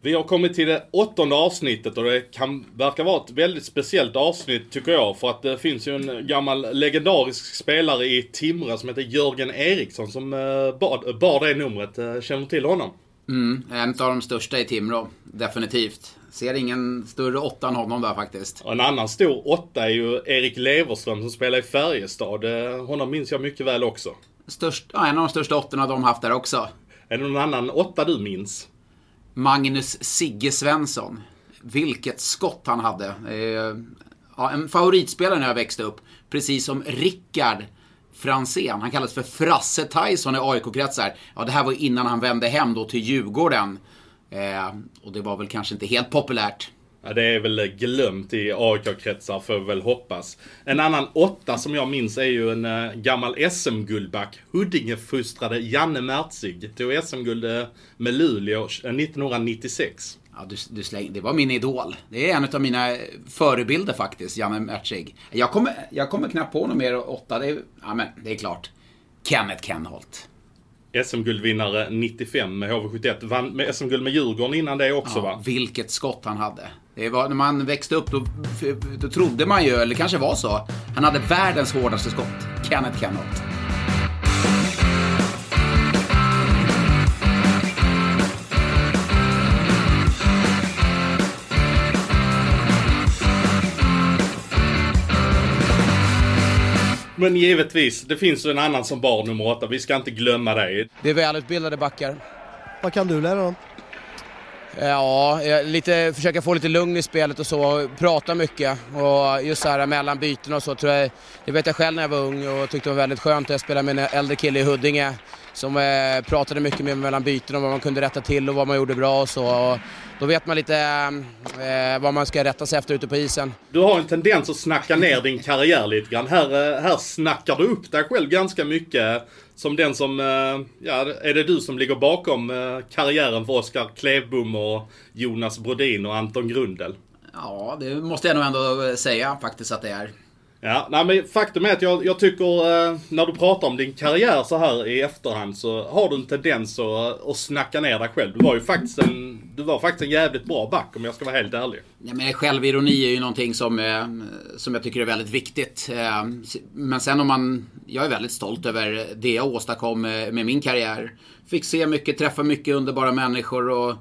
Vi har kommit till det åttonde avsnittet och det kan verka vara ett väldigt speciellt avsnitt tycker jag. För att det finns ju en gammal legendarisk spelare i Timrå som heter Jörgen Eriksson som eh, bar, bar det numret. Eh, känner du till honom? Mm, en av de största i Timrå, definitivt. Ser ingen större åtta än honom där faktiskt. Och en annan stor åtta är ju Erik Leverström som spelar i Färjestad. Eh, Honom minns jag mycket väl också. Störst, ja, en av de största åttorna de haft där också. Är det någon annan åtta du minns? Magnus Sigge Svensson. Vilket skott han hade. Eh, ja, en favoritspelare när jag växte upp. Precis som Rickard Fransén. Han kallades för Frasse Tyson i AIK-kretsar. Ja, det här var innan han vände hem då till Djurgården. Eh, och det var väl kanske inte helt populärt. Ja, det är väl glömt i AIK-kretsar får väl hoppas. En annan åtta som jag minns är ju en uh, gammal SM-guldback. Huddingefostrade Janne Mertzig. Tog SM-guld uh, med Luleå uh, 1996. Ja, du, du släng, det var min idol. Det är en av mina förebilder faktiskt, Janne Mertzig. Jag kommer, jag kommer knappt på något mer åtta. Det är, ja, men det är klart. Kenneth Kenholt. SM-guldvinnare 95 med HV71. Vann med SM-guld med Djurgården innan det också Ja, va? vilket skott han hade. Det var, när man växte upp då, då trodde man ju, eller kanske var så, han hade världens hårdaste skott. Kenneth Kenholt. Men givetvis, det finns ju en annan som bar nummer åtta. Vi ska inte glömma det. Det är välutbildade backar. Vad kan du lära dem? Ja, eh, lite, försöka få lite lugn i spelet och så, prata mycket. Och just så här mellan byten och så tror jag, det vet jag själv när jag var ung och tyckte det var väldigt skönt. Jag spelade med en äldre kille i Huddinge som eh, pratade mycket med mig mellan byten om vad man kunde rätta till och vad man gjorde bra och så. Och då vet man lite eh, vad man ska rätta sig efter ute på isen. Du har en tendens att snacka ner din karriär lite grann. Här, eh, här snackar du upp dig själv ganska mycket. Som den som, eh, ja, är det du som ligger bakom eh, karriären för Oskar Klevbom och Jonas Brodin och Anton Grundel? Ja, det måste jag nog ändå säga faktiskt att det är. Ja, nej men faktum är att jag, jag tycker eh, när du pratar om din karriär så här i efterhand så har du en tendens att, eh, att snacka ner dig själv. Du var ju faktiskt en, du var faktiskt en jävligt bra back om jag ska vara helt ärlig. Ja, men självironi är ju någonting som, eh, som jag tycker är väldigt viktigt. Eh, men sen om man... Jag är väldigt stolt över det jag åstadkom med, med min karriär. Fick se mycket, träffa mycket underbara människor och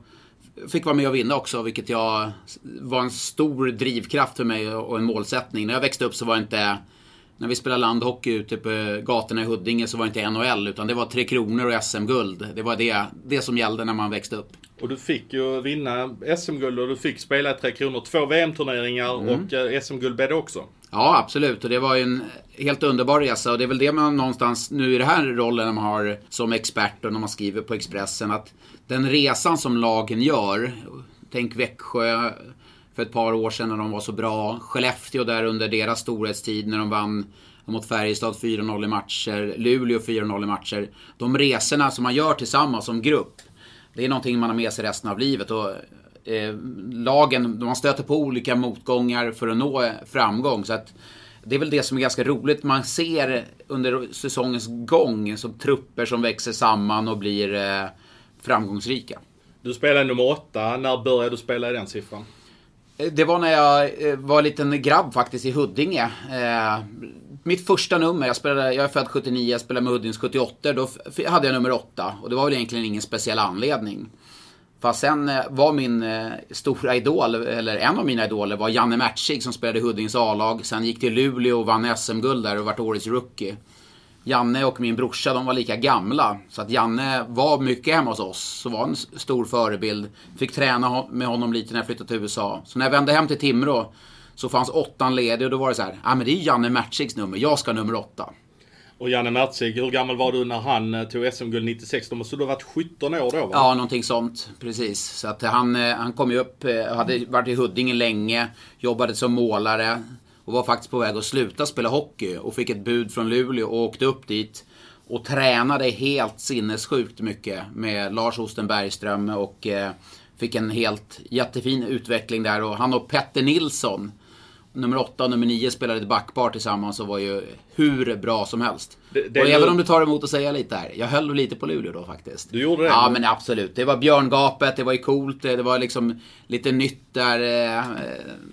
fick vara med och vinna också, vilket jag var en stor drivkraft för mig och en målsättning. När jag växte upp så var det inte... När vi spelade landhockey ute på gatorna i Huddinge så var det inte NHL, utan det var Tre Kronor och SM-guld. Det var det, det som gällde när man växte upp. Och du fick ju vinna SM-guld och du fick spela Tre Kronor. Två VM-turneringar och eh, SM-guld blev det också. Ja, absolut. Och det var ju en helt underbar resa. Och det är väl det man någonstans, nu i den här rollen man har som expert och när man skriver på Expressen, att den resan som lagen gör, tänk Växjö för ett par år sedan när de var så bra, Skellefteå där under deras storhetstid när de vann mot Färjestad 4-0 i matcher, Luleå 4-0 i matcher. De resorna som man gör tillsammans som grupp, det är någonting man har med sig resten av livet. Och eh, lagen, man stöter på olika motgångar för att nå framgång. Så att det är väl det som är ganska roligt. Man ser under säsongens gång som trupper som växer samman och blir eh, framgångsrika. Du spelade nummer åtta. När började du spela i den siffran? Det var när jag eh, var en liten grabb faktiskt i Huddinge. Eh, mitt första nummer, jag, spelade, jag är född 79, jag spelade med Huddinges 78. Då hade jag nummer 8 och det var väl egentligen ingen speciell anledning. Fast sen eh, var min eh, stora idol, eller en av mina idoler, var Janne Mertzig som spelade i Huddinges A-lag. Sen gick till Luleå och vann SM-guld där och vart årets rookie. Janne och min brorsa, de var lika gamla. Så att Janne var mycket hemma hos oss. Så var en stor förebild. Fick träna med honom lite när jag flyttade till USA. Så när jag vände hem till Timrå så fanns åttan ledig och då var det så här, ja ah, men det är Janne Mertzigs nummer, jag ska nummer åtta. Och Janne Mertzig, hur gammal var du när han eh, tog SM-guld 96? Då måste du ha varit 17 år då va? Ja, någonting sånt. Precis. Så att han, eh, han kom ju upp, eh, hade varit i Huddinge länge, jobbade som målare. Och var faktiskt på väg att sluta spela hockey och fick ett bud från Luleå och åkte upp dit och tränade helt sinnessjukt mycket med Lars Osten Bergström och eh, fick en helt jättefin utveckling där och han och Petter Nilsson nummer 8 och nummer 9 spelade backpar tillsammans och var ju hur bra som helst. Det- det och även om du tar emot att säga lite här. Jag höll lite på Luleå då faktiskt. Du gjorde det? Ja men absolut. Det var björngapet, det var ju coolt, det var liksom lite nytt där. eh,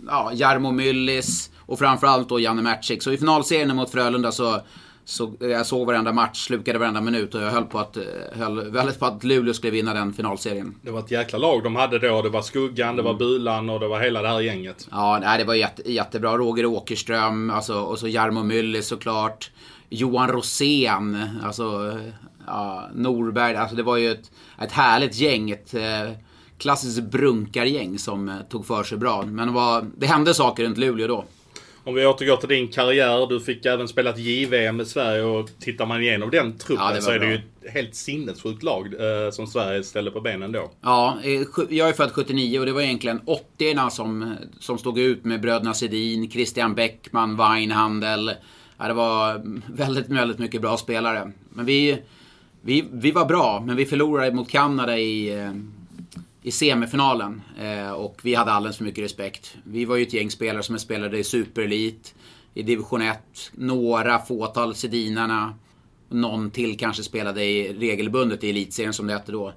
Ja, Jarmo Myllys och framförallt då Janne Matchik. Så i finalserien mot Frölunda så så jag såg varenda match, slukade varenda minut och jag höll på att, eh, höll väldigt på att Luleå skulle vinna den finalserien. Det var ett jäkla lag de hade då. Det var Skuggan, det Mm. var Bulan och det var hela det här gänget. Ja, nej, det var jätte, jättebra. Roger Åkerström, alltså, och så Jarmo Myller såklart. Johan Rosén, alltså ja, Norberg. Alltså det var ju ett, ett härligt gäng. Ett eh, klassiskt brunkargäng som eh, tog för sig bra. Men det, var, det hände saker runt Luleå då. Om vi återgår till din karriär. Du fick även spela ett JVM med Sverige och tittar man igenom den truppen Ja, det så är det bra. ju ett helt sinnessjukt lag eh, som Sverige ställer på benen då. Ja, eh, jag är född 79 och det var egentligen 80 som, som stod ut med bröderna Sedin, Christian Bäckman, Weinhandel. Ja, det var väldigt, väldigt mycket bra spelare. Men vi, vi, vi var bra, men vi förlorade mot Kanada i, eh, i semifinalen. Eh, och vi hade alldeles för mycket respekt. Vi var ju ett gäng spelare som spelade i superelit, i division 1, några fåtal Sedinarna. Någon till kanske spelade i regelbundet i elitserien som det hette då.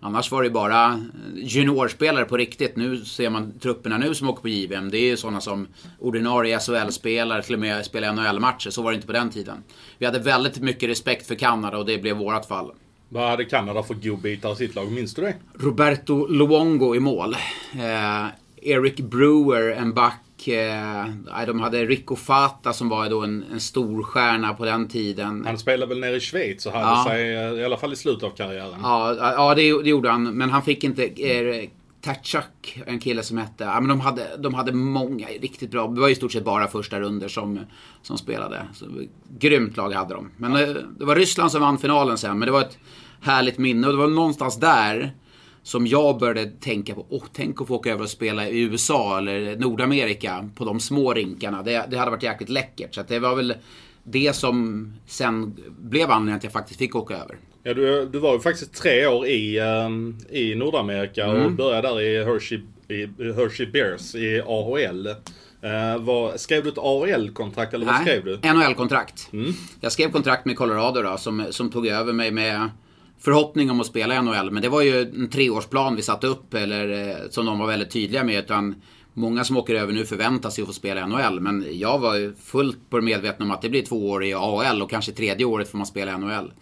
Annars var det bara eh, juniorspelare på riktigt. Nu ser man trupperna nu som åker på JVM. Det är ju sådana som ordinarie SHL-spelare, till och med spelar NHL-matcher. Så var det inte på den tiden. Vi hade väldigt mycket respekt för Kanada och det blev vårt fall. Vad hade Kanada för godbitar i sitt lag? Minns du det? Roberto Luongo i mål. Eh, Eric Brewer, en back. Eh, de hade Rico Fata som var då en, en stor stjärna på den tiden. Han spelade väl nere i Schweiz och hade Ja. sig, eh, i alla fall i slutet av karriären. Ja, ja det, det gjorde han. Men han fick inte... Eh, Tatchak, en kille som hette... Ja, men de, hade, de hade många riktigt bra. Det var i stort sett bara första runder som, som spelade. Så, grymt lag hade de. Men eh, det var Ryssland som vann finalen sen. Men det var ett härligt minne. Och det var någonstans där som jag började tänka på. Åh, tänk att få åka över och spela i USA eller Nordamerika på de små rinkarna. Det, det hade varit jäkligt läckert. Så det var väl det som sen blev anledningen att jag faktiskt fick åka över. Ja, du, du var ju faktiskt tre år i, ehm, i Nordamerika Mm. och började där i Hershey, i Hershey Bears i AHL. Eh, vad, skrev du ett AHL-kontrakt eller vad skrev du? NHL-kontrakt. Jag skrev kontrakt med Colorado då, som, som tog över mig med förhoppning om att spela i NHL. Men det var ju en treårsplan vi satte upp, eller eh, som de var väldigt tydliga med. Utan många som åker över nu förväntar sig att få spela i NHL. Men jag var ju fullt på det medveten om att det blir två år i AHL och kanske tredje året får man spela i NHL.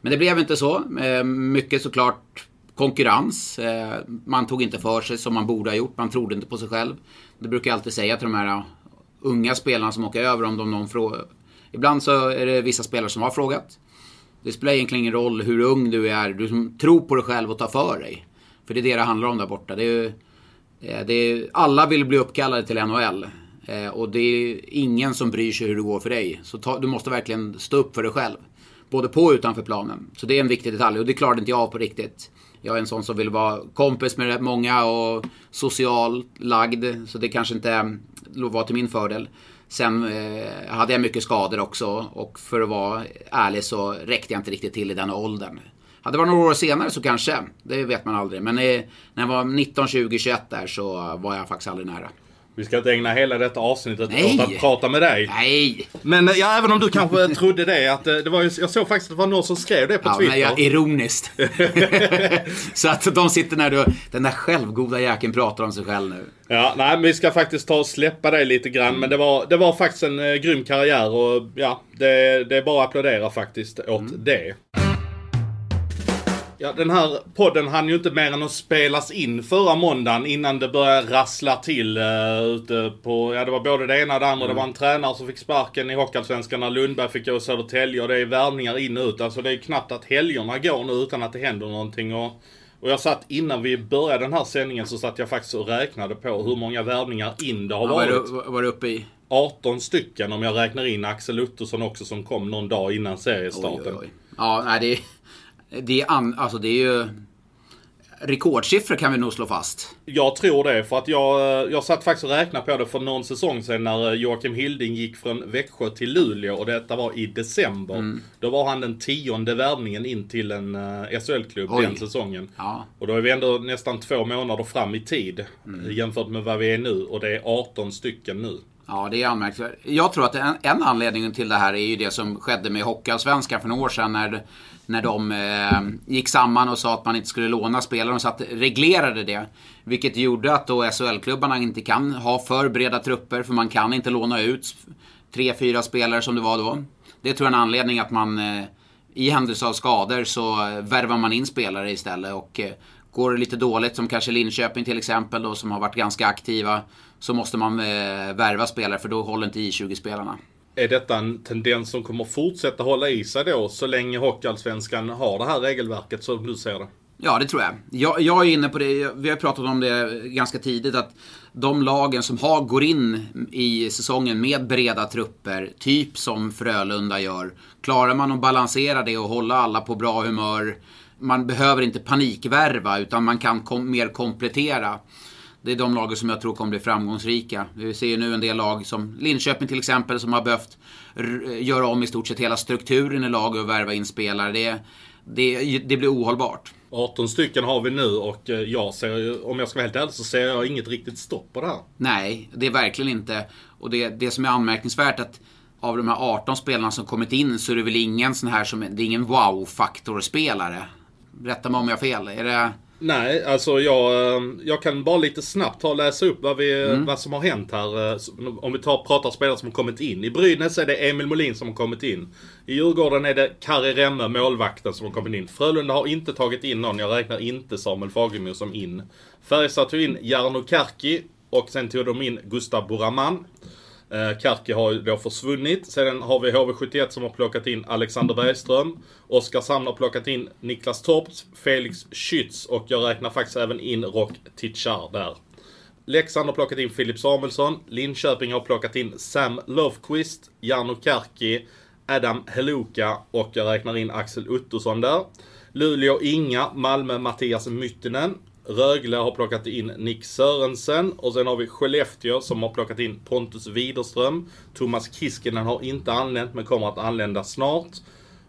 Men det blev inte så. Eh, mycket såklart konkurrens. Eh, man tog inte för sig som man borde ha gjort. Man trodde inte på sig själv. Det brukar jag alltid säga till de här unga spelarna som åker över om de någon frågar. Ibland så är det vissa spelare som har frågat. Det spelar egentligen ingen roll hur ung du är. Du som tror på dig själv och tar för dig. För det är det det handlar om där borta. Det är, eh, det är, alla vill bli uppkallade till NHL. Eh, och det är ingen som bryr sig hur det går för dig. Så ta, du måste verkligen stå upp för dig själv. Både på och utanför planen. Så det är en viktig detalj och det klarade inte jag av på riktigt. Jag är en sån som vill vara kompis med rätt många och socialt lagd. Så det kanske inte var till min fördel. Sen eh, hade jag mycket skador också och för att vara ärlig så räckte jag inte riktigt till i den åldern. Hade det varit några år senare så kanske, det vet man aldrig. Men eh, när jag var 19, 20, 21 där så var jag faktiskt aldrig nära. Vi ska inte ägna hela detta avsnittet Nej. åt att prata med dig. Nej! Men eh, ja, även om du kanske trodde det. Att, eh, det var jag såg faktiskt att det var någon som skrev det på Ja, Twitter. jag, ironiskt. så att de sitter när du, den där självgoda jäkeln pratar om sig själv nu. Ja, nej, men vi ska faktiskt ta och släppa det lite grann. Men det var, det var faktiskt en eh, grym karriär och ja, det, det är bara att applådera faktiskt åt det. Ja, den här podden hann ju inte mer än att spelas in förra måndagen innan det började rassla till uh, ute på, ja det var både det ena och det andra. Det var en tränare som fick sparken i Hockeyallsvenskan när Lundberg fick gå i Södertälje och det är värvningar in och ut. Alltså det är knappt att helgerna går nu utan att det händer någonting. Och, och jag satt innan vi började den här sändningen så satt jag faktiskt och räknade på hur många värvningar in det har Ja, är varit. vad är du uppe i? 18 stycken om jag räknar in Axel Ottosson också som kom någon dag innan seriestarten. Oj, oj, oj. Ja, nej det, det, är an, alltså det är ju... rekordsiffror kan vi nog slå fast. Jag tror det, för att jag, jag satt faktiskt och räknade på det för någon säsong sedan när Joakim Hilding gick från Växjö till Luleå och detta var i december. Mm. Då var han den tionde värvningen in till en uh, SHL-klubb den säsongen. Ja. Och då är vi ändå nästan två månader fram i tid Mm. jämfört med vad vi är nu och det är 18 stycken nu. Ja, det är anmärkningsvärt. Jag tror att en, en anledning till det här är ju det som skedde med Hockeyallsvenskan för några år sedan när, när de eh, gick samman och sa att man inte skulle låna spelare. De satt, reglerade det. Vilket gjorde att då SHL-klubbarna inte kan ha för breda trupper för man kan inte låna ut tre, fyra spelare som det var då. Det tror jag är en anledning att man eh, i händelse av skador så eh, värvar man in spelare istället. Och eh, går det lite dåligt, som kanske Linköping till exempel då, som har varit ganska aktiva, så måste man eh, värva spelare för då håller inte I20-spelarna. Är detta en tendens som kommer fortsätta hålla i sig då så länge Hockeyallsvenskan har det här regelverket som du ser det? Ja, det tror jag. jag. Jag är inne på det, vi har pratat om det ganska tidigt, att de lagen som har, går in i säsongen med breda trupper, typ som Frölunda gör, klarar man att balansera det och hålla alla på bra humör, man behöver inte panikvärva utan man kan kom, mer komplettera. Det är de lagen som jag tror kommer bli framgångsrika. Vi ser ju nu en del lag som Linköping till exempel som har behövt göra om i stort sett hela strukturen i laget och värva in spelare. Det, det, det blir ohållbart. 18 stycken har vi nu och eh, jag ser om jag ska vara helt ärlig så ser jag inget riktigt stopp på det här. Nej, det är verkligen inte. Och det, det som är anmärkningsvärt att av de här 18 spelarna som kommit in så är det väl ingen sån här som, det är ingen wow-faktor-spelare. Rätta mig om jag har fel. Är det... Nej, alltså jag, eh, jag kan bara lite snabbt ta och läsa upp vad, vi, Mm. vad som har hänt här. eh, Om vi tar, pratar spelare som har kommit in. I Brynäs är det Emil Molin som har kommit in. I Djurgården är det Kari Remme, målvakten, som har kommit in. Frölunda har inte tagit in någon. Jag räknar inte Samuel Fagemo som in. Färjestad tog in Jarno Karki och sen tog de in Gustav Buraman. Eh, Karki har ju då försvunnit. Sedan har vi HV71 som har plockat in Alexander Bergström. Oskarshamn har plockat in Niklas Torp, Felix Schütz och jag räknar faktiskt även in Rock Tichar där. Leksand har plockat in Filip Samuelsson. Linköping har plockat in Sam Löfqvist, Jarno Karki, Adam Heluka och jag räknar in Axel Ottosson där. Luleå inga, Malmö Mattias Myttinen. Rögle har plockat in Nick Sörensen och sen har vi Skellefteå som har plockat in Pontus Widerström. Thomas Kiskinen har inte anlänt men kommer att anlända snart.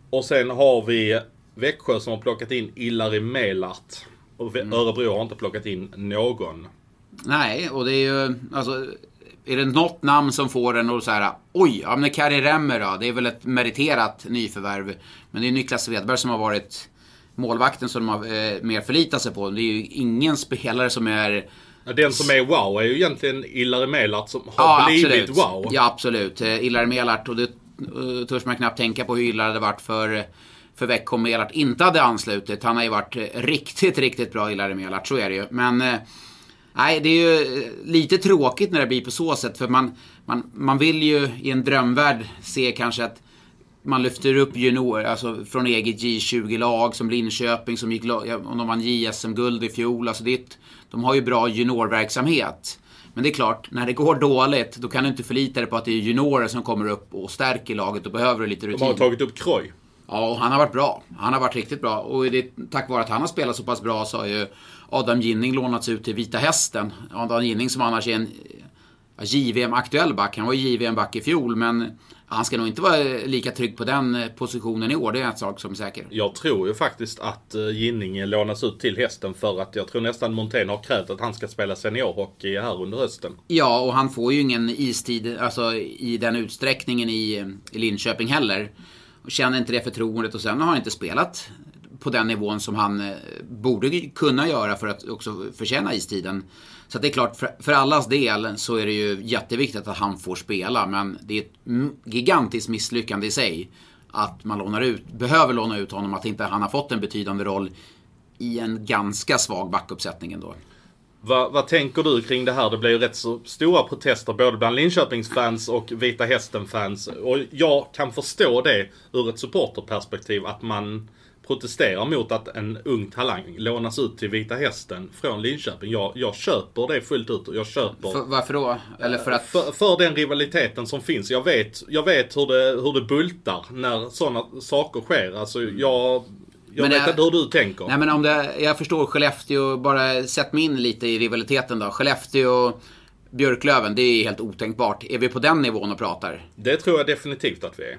Och sen har vi Växjö som har plockat in Ilari Melart. Och Örebro har inte plockat in någon. Nej, och det är ju, alltså, är det något namn som får en att säga oj, ja men Kari Remmer då, det är väl ett meriterat nyförvärv. Men det är Niklas Svedberg som har varit målvakten som de har eh, mer förlitat sig på. Det är ju ingen spelare som är Den som är wow är ju egentligen Ilari Melart som har Ja, blivit absolut. wow. Ja, absolut. Eh, Illar Melart och det uh, törs man knappt tänka på hur illa det hade varit för, för Växjö om Melart inte hade anslutit. Han har ju varit eh, riktigt, riktigt bra Illar Melart, så är det ju. Men eh, nej, det är ju eh, lite tråkigt när det blir på så sätt. För man, man, man vill ju i en drömvärld se kanske att man lyfter upp junior, alltså från eget J20-lag som Linköping som gick, om de vann JSM-guld i fjol. Alltså det ett, de har ju bra juniorverksamhet. Men det är klart, när det går dåligt, då kan du inte förlita dig på att det är juniorer som kommer upp och stärker laget. Då behöver du lite De rutin. har tagit upp Kroy. Ja, och han har varit bra. Han har varit riktigt bra. Och det, tack vare att han har spelat så pass bra så har ju Adam Ginning lånats ut till Vita Hästen. Adam Ginning som annars är en JVM-aktuell back. Han var JVM-back i fjol, men han ska nog inte vara lika trygg på den eh, positionen i år. Det är en sak som är säker. Jag tror ju faktiskt att uh, Ginning lånas ut till hästen för att jag tror nästan Montén har krävt att han ska spela seniorhockey här under hösten. Ja, och han får ju ingen istid alltså, i den utsträckningen i, i Linköping heller. Och känner inte det förtroendet och sen har han inte spelat på den nivån som han eh, borde kunna göra för att också förtjäna istiden. Så att det är klart, för, för allas del så är det ju jätteviktigt att han får spela. Men det är ett gigantiskt misslyckande i sig. Att man lånar ut, behöver låna ut honom, att inte han har fått en betydande roll i en ganska svag backuppsättning ändå. Vad, vad tänker du kring det här? Det blir ju rätt så stora protester både bland Linköpingsfans och Vita Hästen-fans. Och jag kan förstå det ur ett supporterperspektiv att man protesterar mot att en ung talang lånas ut till Vita Hästen från Linköping. Jag, jag köper det fullt ut och jag köper... För, varför då? Eller för att... För, för den rivaliteten som finns. Jag vet, jag vet hur, det, hur det bultar när sådana saker sker. Alltså jag, Jag Men vet inte hur du tänker. Nej men om det, jag förstår Skellefteå, bara sätt mig in lite i rivaliteten då. Skellefteå, Björklöven, det är helt otänkbart. Är vi på den nivån och pratar? Det tror jag definitivt att vi är.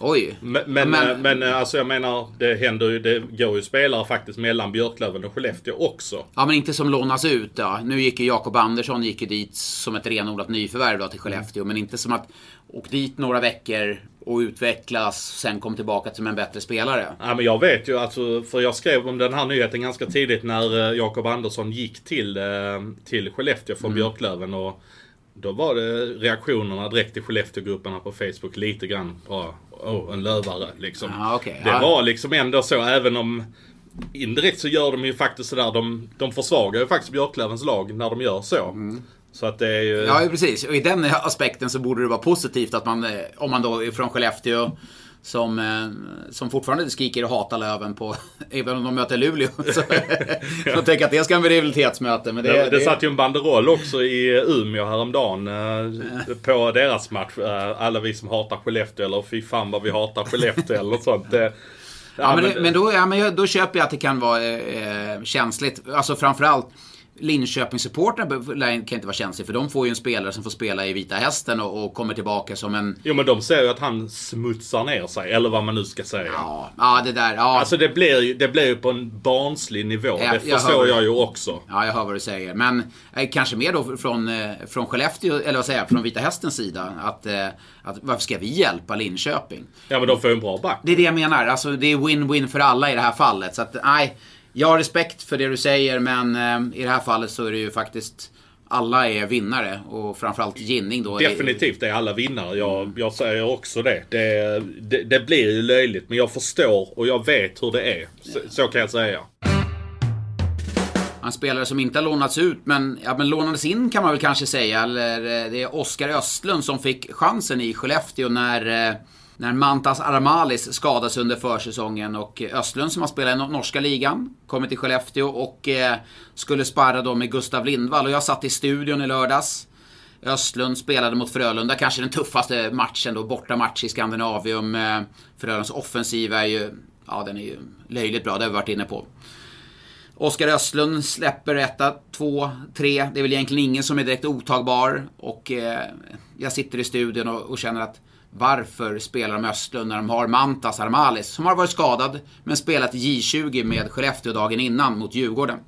Oj. Men, men, Men- men, men eh, alltså jag menar, det händer ju, det går ju spelare faktiskt mellan Björklöven och Skellefteå också. Ja men inte som lånas ut ja. Nu gick ju Jakob Andersson gick ju dit som ett renodlat nyförvärv då till Skellefteå. Men inte som att åka dit några veckor och utvecklas, sen kom tillbaka som en bättre spelare. Ja, men jag vet ju alltså, för jag skrev om den här nyheten ganska tidigt när eh, Jakob Andersson gick till, eh, till Skellefteå från Björklöven. Och då var det reaktionerna direkt i Skellefteågrupperna på Facebook lite grann bara, åh, en lövare liksom. Ja, okej. Det var liksom ändå så, även om indirekt så gör de ju faktiskt sådär, de, de försvagar ju faktiskt Björklövens lag när de gör så. Så att det är ju... Ja, precis. Och i den aspekten så borde det vara positivt att man, eh, om man då är från Skellefteå, som, eh, som fortfarande skriker och hatar Löven på, även om de möter Luleå. Så, jag tänker att det ska bli rivalitetsmöte. Men det, Det, det satt ju en banderoll också i Umeå häromdagen eh, på deras match. Eh, alla vi som hatar Skellefteå eller fy fan vad vi hatar Skellefteå eller sånt. Det, Ja, men, det, men, då, ja, men då köper jag att det kan vara eh, känsligt. Alltså framförallt Linköpingssupportrarna kan inte vara känsligt för de får ju en spelare som får spela i Vita Hästen och, och kommer tillbaka som en... Jo men de säger ju att han smutsar ner sig, eller vad man nu ska säga. Ja, ja det där. Ja, Alltså det blir ju det blir ju på en barnslig nivå. Ja, det jag förstår jag ju också. Ja, jag hör vad du säger. Men eh, kanske mer då från, eh, från Skellefteå, eller vad säger jag, från Vita Hästens sida. Att, eh, att varför ska vi hjälpa Linköping? Ja men de får ju en bra back. Det är det jag menar. Alltså, det är win-win för alla i det här fallet. Så att, nej, jag har respekt för det du säger, men eh, i det här fallet så är det ju faktiskt alla är vinnare och framförallt Ginning då. Definitivt är alla vinnare. Jag, jag säger också det. Det, det. det blir ju löjligt men jag förstår och jag vet hur det är. Så, så kan jag säga. En spelare som inte har lånats ut, men, ja, men lånades in kan man väl kanske säga. Eller, eh, det är Oskar Östlund som fick chansen i Skellefteå när, eh, när Mantas Armalis skadas under försäsongen. Och Östlund som har spelat i norska ligan, kommer till Skellefteå och eh, skulle sparra då med Gustav Lindvall. Och jag satt i studion i lördags. Östlund spelade mot Frölunda, kanske den tuffaste matchen då, bortamatch i Skandinavium. Eh, Frölundas offensiv är ju, ja den är ju löjligt bra, det har vi varit inne på. Oskar Östlund släpper etta, två, tre. Det är väl egentligen ingen som är direkt otagbar. Och eh, jag sitter i studion och, och känner att varför spelar de Östlund när de har Mantas Armalis, som har varit skadad, men spelat J20 med Skellefteå dagen innan mot Djurgården.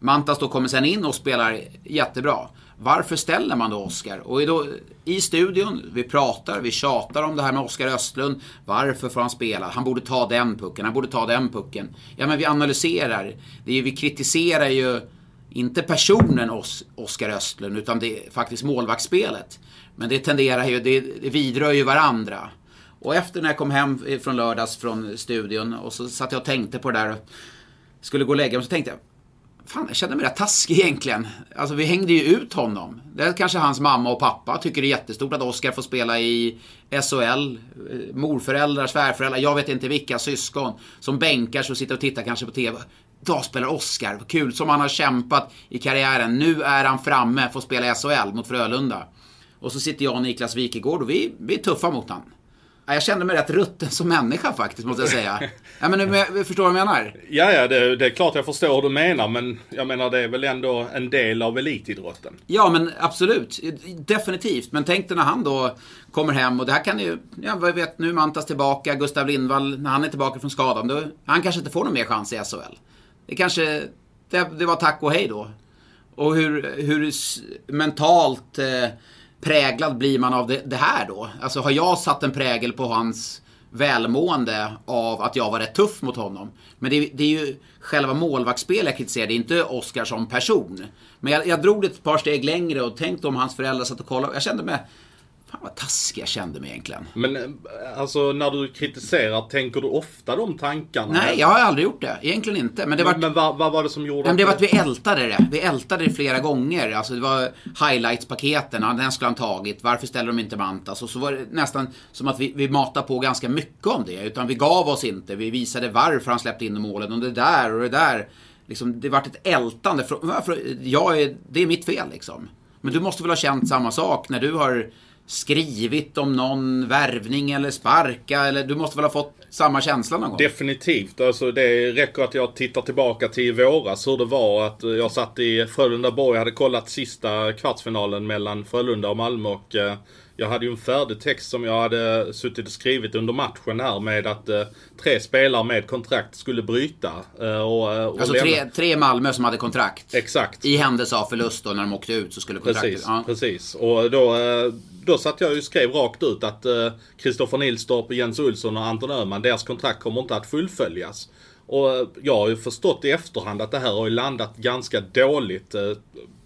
Mantas då kommer sen in och spelar jättebra. Varför ställer man då Oskar? Och då, i studion, vi pratar, vi tjatar om det här med Oskar Östlund. Varför får han spela? Han borde ta den pucken, han borde ta den pucken. Ja, men vi analyserar. Det är, vi kritiserar ju inte personen Os- Oskar Östlund, utan det är faktiskt målvaktsspelet. Men det tenderar ju, det, det vidrör ju varandra. Och efter när jag kom hem från lördags från studion och så satt jag och tänkte på det där och skulle gå och lägga mig så tänkte jag Fan, jag kände mig rätt taskig egentligen. Alltså vi hängde ju ut honom. Det är kanske hans mamma och pappa tycker det är jättestort att Oskar får spela i SHL. Eh, morföräldrar, svärföräldrar, jag vet inte vilka syskon. Som bänkar och sitter och tittar kanske på TV. Idag spelar Oskar, vad kul. Som han har kämpat i karriären. Nu är han framme, får spela i SHL mot Frölunda. Och så sitter jag och Niklas Wikegård och vi, vi är tuffa mot honom. Ja, Jag kände mig rätt rutten som människa faktiskt, måste jag säga. Ja, men, men, förstår vad jag menar? Ja, ja det, det är klart jag förstår hur du menar men jag menar det är väl ändå en del av elitidrotten. Ja, men absolut. Definitivt. Men tänk dig när han då kommer hem och det här kan ju... Ja, vad vet nu Mantas tillbaka, Gustav Lindvall, när han är tillbaka från skadan. Då, han kanske inte får någon mer chans i SHL. Det kanske... Det, det var tack och hej då. Och hur, hur mentalt eh, präglad blir man av det, det här då? Alltså har jag satt en prägel på hans välmående av att jag var rätt tuff mot honom? Men det, är- det är ju själva målvaktsspelet jag kritiserar, det är inte Oskar som person. Men jag, jag drog det ett par steg längre och tänkte om hans föräldrar satt och kollade. Jag kände mig... Fan vad taskig jag kände mig egentligen. Men eh, alltså när du kritiserar, tänker du ofta de tankarna? Nej, jag har aldrig gjort det. Egentligen inte. Men det var Men, vad, vad var det som gjorde Men det var att vi ältade det. Vi ältade det flera gånger. Alltså det var highlights-paketen. Ja, den skulle han tagit. Varför ställer de inte Mantas? Och så var det nästan som att vi, vi matade på ganska mycket om det. Utan vi gav oss inte. Vi visade varför han släppte in målen. Och det där och det där. Liksom, det vart ett ältande. Varför, jag är, det är mitt fel liksom. Men du måste väl ha känt samma sak när du har skrivit om någon värvning eller sparka? Eller du måste väl ha fått samma känsla någon gång? Definitivt. Alltså det räcker att jag tittar tillbaka till i våras hur det var att jag satt i Frölunda-Borg. hade kollat sista kvartsfinalen mellan Frölunda och Malmö och eh, jag hade ju en färdig text som jag hade suttit och skrivit under matchen här med att eh, tre spelare med kontrakt skulle bryta. Eh, och, eh, och alltså lämna. tre, tre Malmö som hade kontrakt. Exakt. I händelse av förlust då när de åkte ut så skulle kontraktet... Precis, Ja. precis. Och då, eh, då satt jag ju och skrev rakt ut att Kristoffer Nilstorp, Jens Olsson och Anton Öhman, deras kontrakt kommer inte att fullföljas. Och jag har ju förstått i efterhand att det här har ju landat ganska dåligt.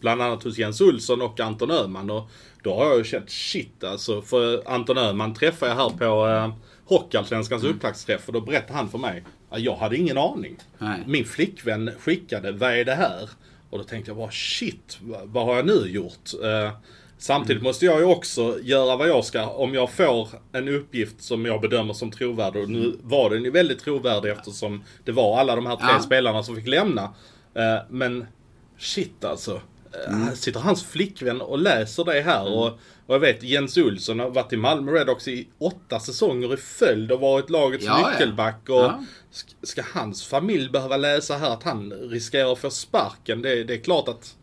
Bland annat hos Jens Olsson och Anton Öhman. Och då har jag ju känt shit alltså. För Anton Öhman träffade jag här på eh, Hockeyallsvenskans Mm. upptaktsträff och då berättade han för mig att jag hade ingen aning. Nej. Min flickvän skickade, vad är det här? Och då tänkte jag bara shit, vad, vad har jag nu gjort? Eh, samtidigt måste jag ju också göra vad jag ska. Om jag får en uppgift som jag bedömer som trovärdig. Och nu var den ju väldigt trovärdig eftersom det var alla de här tre Ja. spelarna som fick lämna. Eh, men shit alltså. Eh, Sitter hans flickvän och läser det här och, och jag vet Jens Olsson har varit i Malmö Redhawks i åtta säsonger i följd och varit lagets Ja, ja. nyckelback. Och Ja. ska, hans familj behöva läsa här att han riskerar att få sparken? Det, det är klart att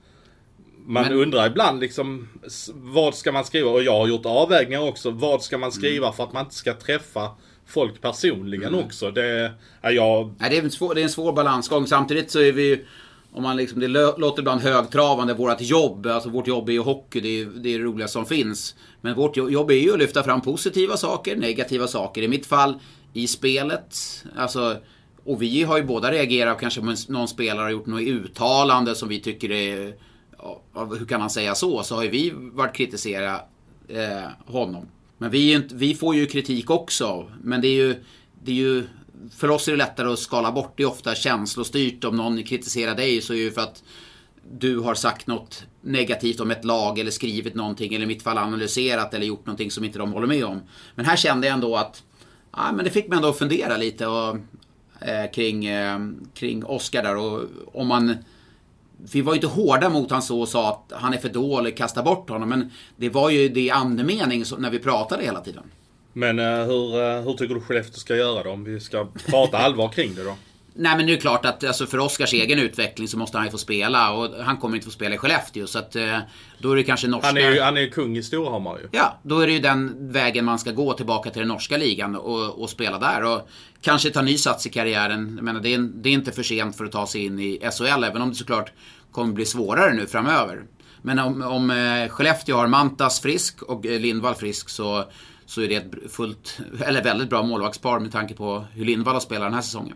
man Men- undrar ibland liksom vad ska man skriva? Och jag har gjort avvägningar också. Vad ska man skriva Mm. för att man inte ska träffa folk personligen också? Det, ja, jag, Nej, det, är en svår, det är en svår balansgång. Samtidigt så är vi ju, om man liksom, det låter ibland högtravande, vårt jobb. Alltså vårt jobb är ju hockey, det är det, är det roligaste som finns. Men vårt jobb är ju att lyfta fram positiva saker, negativa saker. I mitt fall, i spelet. Alltså, och vi har ju båda reagerat kanske någon spelare har gjort något uttalande som vi tycker är... Ja, hur kan han säga så? Så har ju vi varit kritisera eh, honom. Men vi, är inte, vi får ju kritik också. Men det är ju, det är ju... För oss är det lättare att skala bort. Det är ofta känslostyrt. Om någon kritiserar dig så är det ju för att du har sagt något negativt om ett lag eller skrivit någonting eller i mitt fall analyserat eller gjort någonting som inte de håller med om. Men här kände jag ändå att ja, men det fick mig ändå att fundera lite och, eh, kring, eh, kring Oscar där och om man vi var ju inte hårda mot han så och sa att han är för dålig, kasta bort honom. Men det var ju det andemening när vi pratade hela tiden men eh, hur, eh, hur tycker du Skellefteå ska göra då? Om vi ska prata allvar kring det då? Nej men det är klart att alltså, för Oscars egen utveckling så måste han ju få spela och han kommer inte få spela i Skellefteå så att eh, då är det kanske norska... Han är ju han är ju kung i Storhammar ju. Ja, då är det ju den vägen man ska gå tillbaka till den norska ligan och, och spela där. Och kanske ta ny sats i karriären. Jag menar, det, är, det är inte för sent för att ta sig in i SHL, även om det såklart kommer bli svårare nu framöver. Men om, om eh, Skellefteå har Mantas frisk och Lindvall frisk så, så är det ett fullt, eller väldigt bra målvaktspar med tanke på hur Lindvall har spelat den här säsongen.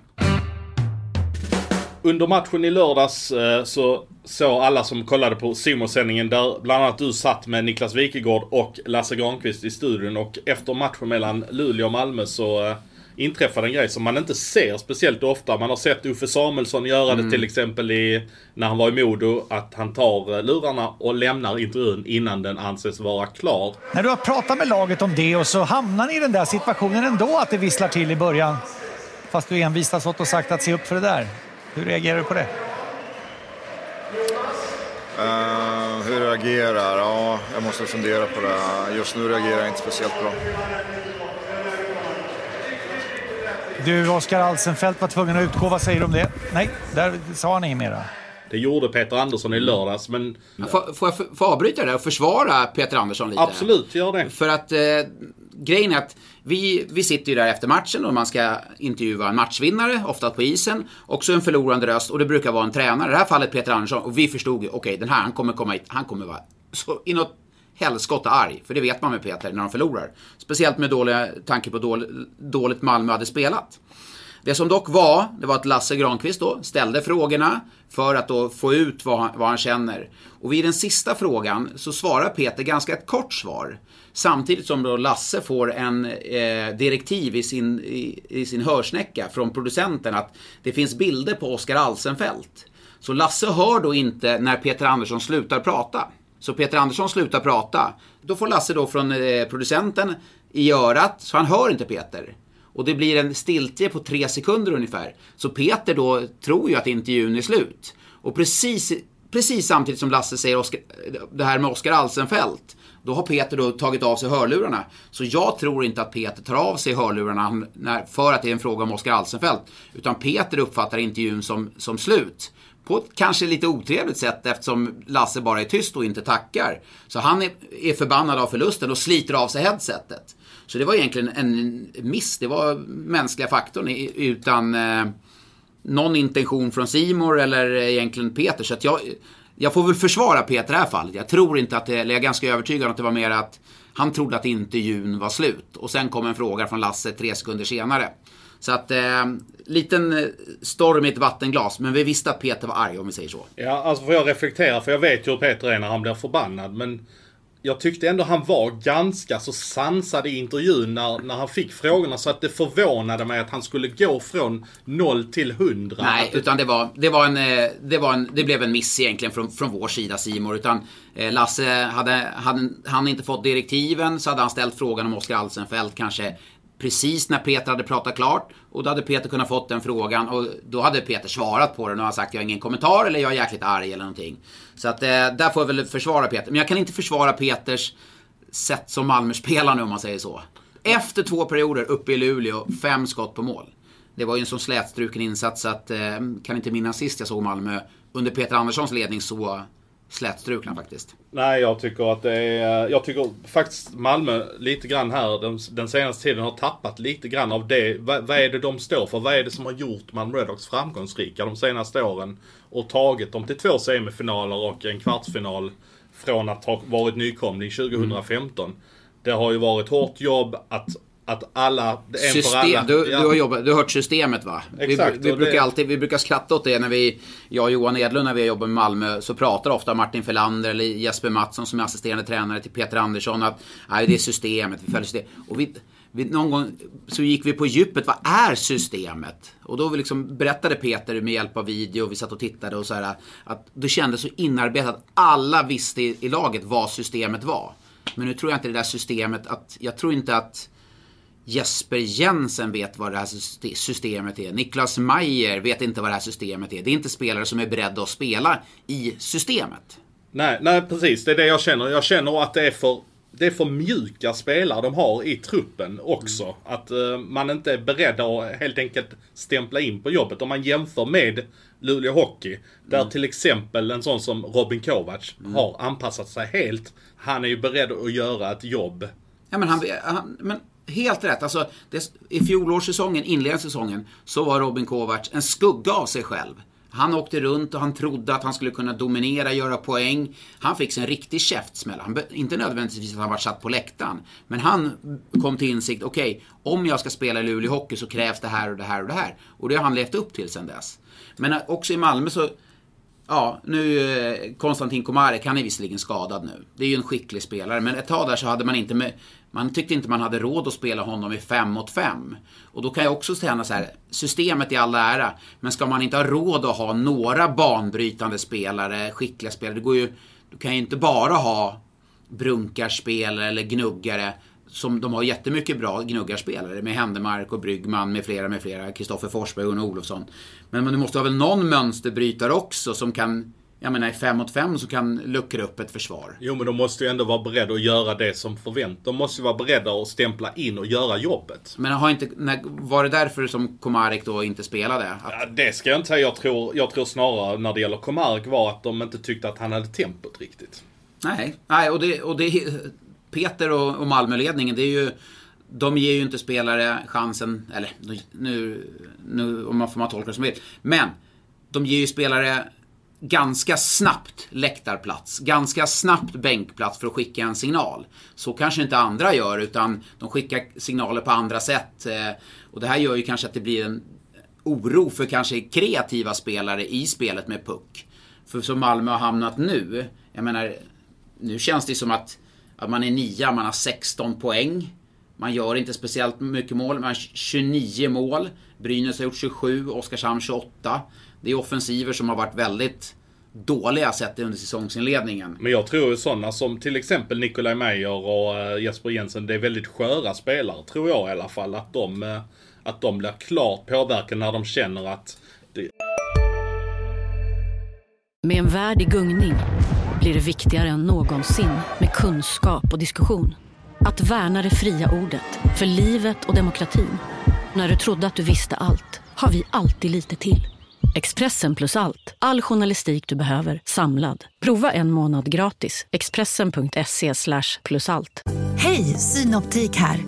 Under matchen i lördags eh, så såg alla som kollade på Simon-sändningen där bland annat du satt med Niklas Wikegård och Lasse Granqvist i studion och efter matchen mellan Luleå och Malmö så eh, inträffade en grej som man inte ser speciellt ofta. Man har sett Uffe Samuelsson göra det till exempel i, när han var i Modo att han tar eh, lurarna och lämnar intervjun innan den anses vara klar. När du har pratat med laget om det och så hamnar ni i den där situationen ändå att det visslar till i början. Fast du envist har stått och sagt att se upp för det där. Hur reagerar du på det? Eh, hur reagerar? Ja, jag måste fundera på det. Just nu reagerar jag inte speciellt bra. Du, Oskar Alsenfelt var tvungen att utgå. Vad säger du om det? Nej, där sa han inget mera. Det gjorde Peter Andersson i lördags men Får, får jag får avbryta det och försvara Peter Andersson lite? absolut, gör det. För att eh, grejen är att vi, vi sitter ju där efter matchen och man ska intervjua en matchvinnare, ofta på isen, också en förlorande röst och det brukar vara en tränare. I det här fallet Peter Andersson och vi förstod ju, okej den här han kommer komma hit, han kommer vara så inåt helskotta arg. För det vet man med Peter när de förlorar. Speciellt med dåliga, tanke på dåligt, dåligt Malmö hade spelat. Det som dock var, det var att Lasse Granqvist då ställde frågorna för att då få ut vad han, vad han känner. Och vid den sista frågan så svarar Peter ganska ett kort svar. Samtidigt som då Lasse får en eh, direktiv i sin, i, i sin hörsnäcka från producenten att det finns bilder på Oskar Alsenfelt. Så Lasse hör då inte när Peter Andersson slutar prata. Så Peter Andersson slutar prata. Då får Lasse då från eh, producenten i örat, så han hör inte Peter. Och det blir en stiltje på tre sekunder ungefär. Så Peter då tror ju att intervjun är slut. Och precis, precis samtidigt som Lasse säger Oscar, det här med Oskar Alsenfelt. Då har Peter då tagit av sig hörlurarna. Så jag tror inte att Peter tar av sig hörlurarna för att det är en fråga om Oskar Alsenfelt. Utan Peter uppfattar intervjun som, som slut. På ett kanske lite otrevligt sätt eftersom Lasse bara är tyst och inte tackar. Så han är, är förbannad av förlusten och sliter av sig headsetet. Så det var egentligen en miss. Det var mänskliga faktorn utan eh, någon intention från Simor eller egentligen Peter. Så att jag, jag får väl försvara Peter i det här fallet. Jag tror inte att det, eller jag är ganska övertygad om att det var mer att han trodde att intervjun var slut. Och sen kom en fråga från Lasse tre sekunder senare. Så att, eh, liten eh, storm i ett vattenglas. Men vi visste att Peter var arg om vi säger så. Ja, alltså får jag reflektera, för jag vet ju hur Peter är när han blir förbannad. Men jag tyckte ändå han var ganska så sansad i intervjun när, när han fick frågorna. Så att det förvånade mig att han skulle gå från 0 till 100. Nej, utan det var, det var en, eh, det var en, det blev en miss egentligen från, från vår sida Simor Utan eh, Lasse, hade, hade han inte fått direktiven så hade han ställt frågan om Oskar Alsenfelt kanske precis när Peter hade pratat klart. Och då hade Peter kunnat fått den frågan och då hade Peter svarat på den och sagt jag har ingen kommentar eller jag är jäkligt arg eller någonting. Så att eh, där får jag väl försvara Peter. Men jag kan inte försvara Peters sätt som Malmö-spelare nu om man säger så. Efter två perioder uppe i Luleå, fem skott på mål. Det var ju en sån slätstruken insats så att, eh, kan inte minnas sist jag såg Malmö under Peter Anderssons ledning så slätstrukna faktiskt. Nej, jag tycker att det är... Jag tycker faktiskt Malmö lite grann här den, den senaste tiden har tappat lite grann av det. Vad, vad är det de står för? Vad är det som har gjort Malmö Redhawks framgångsrika de senaste åren? Och tagit dem till två semifinaler och en kvartsfinal från att ha varit nykomling 2015. Mm. Det har ju varit hårt jobb att att alla, en System, för alla. Du, ja. du, har jobbat, du har hört systemet va? Exakt, vi, vi brukar det... alltid, vi brukar skratta åt det när vi, jag och Johan Edlund när vi jobbar med Malmö, så pratar ofta Martin Ferlander eller Jesper Mattsson som är assisterande tränare till Peter Andersson att nej, det är systemet, vi följer systemet. Och vi, vi, någon gång så gick vi på djupet, vad är systemet? Och då liksom berättade Peter med hjälp av video, vi satt och tittade och så här, att det kändes så inarbetat. Alla visste i, i laget vad systemet var. Men nu tror jag inte det där systemet att, jag tror inte att Jesper Jensen vet vad det här systemet är. Niklas Mayer vet inte vad det här systemet är. Det är inte spelare som är beredda att spela i systemet. Nej, nej precis. Det är det jag känner. Jag känner att det är för, det är för mjuka spelare de har i truppen också. Mm. Att uh, man inte är beredd att helt enkelt stämpla in på jobbet. Om man jämför med Luleå Hockey. Där mm. till exempel en sån som Robin Kovacs mm. har anpassat sig helt. Han är ju beredd att göra ett jobb. Ja men han, han men helt rätt. Alltså, det, I fjolårssäsongen, inledande säsongen, så var Robin Kovacs en skugga av sig själv. Han åkte runt och han trodde att han skulle kunna dominera, göra poäng. Han fick sig en riktig käftsmäll. Han, inte nödvändigtvis att han var satt på läktaren. Men han kom till insikt, okej, okay, om jag ska spela i Luleå Hockey så krävs det här och det här och det här. Och det har han levt upp till sen dess. Men också i Malmö så Ja, nu eh, Konstantin Komarek, han är visserligen skadad nu. Det är ju en skicklig spelare, men ett tag där så hade man inte med, man tyckte inte man hade råd att spela honom i fem mot fem. Och då kan jag också säga så här, systemet i all ära, men ska man inte ha råd att ha några banbrytande spelare, skickliga spelare, det går ju, du kan ju inte bara ha brunkarspelare eller gnuggare som de har jättemycket bra gnuggarspelare med Händemark och Bryggman med flera, med flera, Kristoffer Forsberg och Uno Olofsson. Men, du måste ha väl någon mönsterbrytare också som kan jag menar i fem mot fem så kan luckra upp ett försvar. Jo men de måste ju ändå vara beredda att göra det som förväntas. De måste ju vara beredda att stämpla in och göra jobbet. Men har inte, när, var det därför som Komarek då inte spelade? Att... Ja, det ska jag inte säga. Jag tror, jag tror snarare när det gäller Komarek var att de inte tyckte att han hade tempot riktigt. Nej, nej och det, och det Peter och, och Malmöledningen, det är ju de ger ju inte spelare chansen, eller nu, nu om man får man tolka det som vill. Men de ger ju spelare ganska snabbt läktarplats, ganska snabbt bänkplats för att skicka en signal. Så kanske inte andra gör, utan de skickar signaler på andra sätt. Eh, och det här gör ju kanske att det blir en oro för kanske kreativa spelare i spelet med puck. För som Malmö har hamnat nu, jag menar, nu känns det som att, att man är nia, man har 16 poäng. Man gör inte speciellt mycket mål, man har 29 mål. Brynäs har gjort 27, Oskarshamn 28. Det är offensiver som har varit väldigt dåliga sett under säsongsinledningen. Men jag tror ju sådana som till exempel Nikolaj Meyer och eh, Jesper Jensen, det är väldigt sköra spelare, tror jag i alla fall. Att de, eh, att de blir klart påverkade när de känner att med en värld i gungning blir det viktigare än någonsin med kunskap och diskussion. Att värna det fria ordet, för livet och demokratin. När du trodde att du visste allt, har vi alltid lite till. Expressen plus allt. All journalistik du behöver, samlad. Prova en månad gratis. Expressen.se plus allt. Hej, Synoptik här.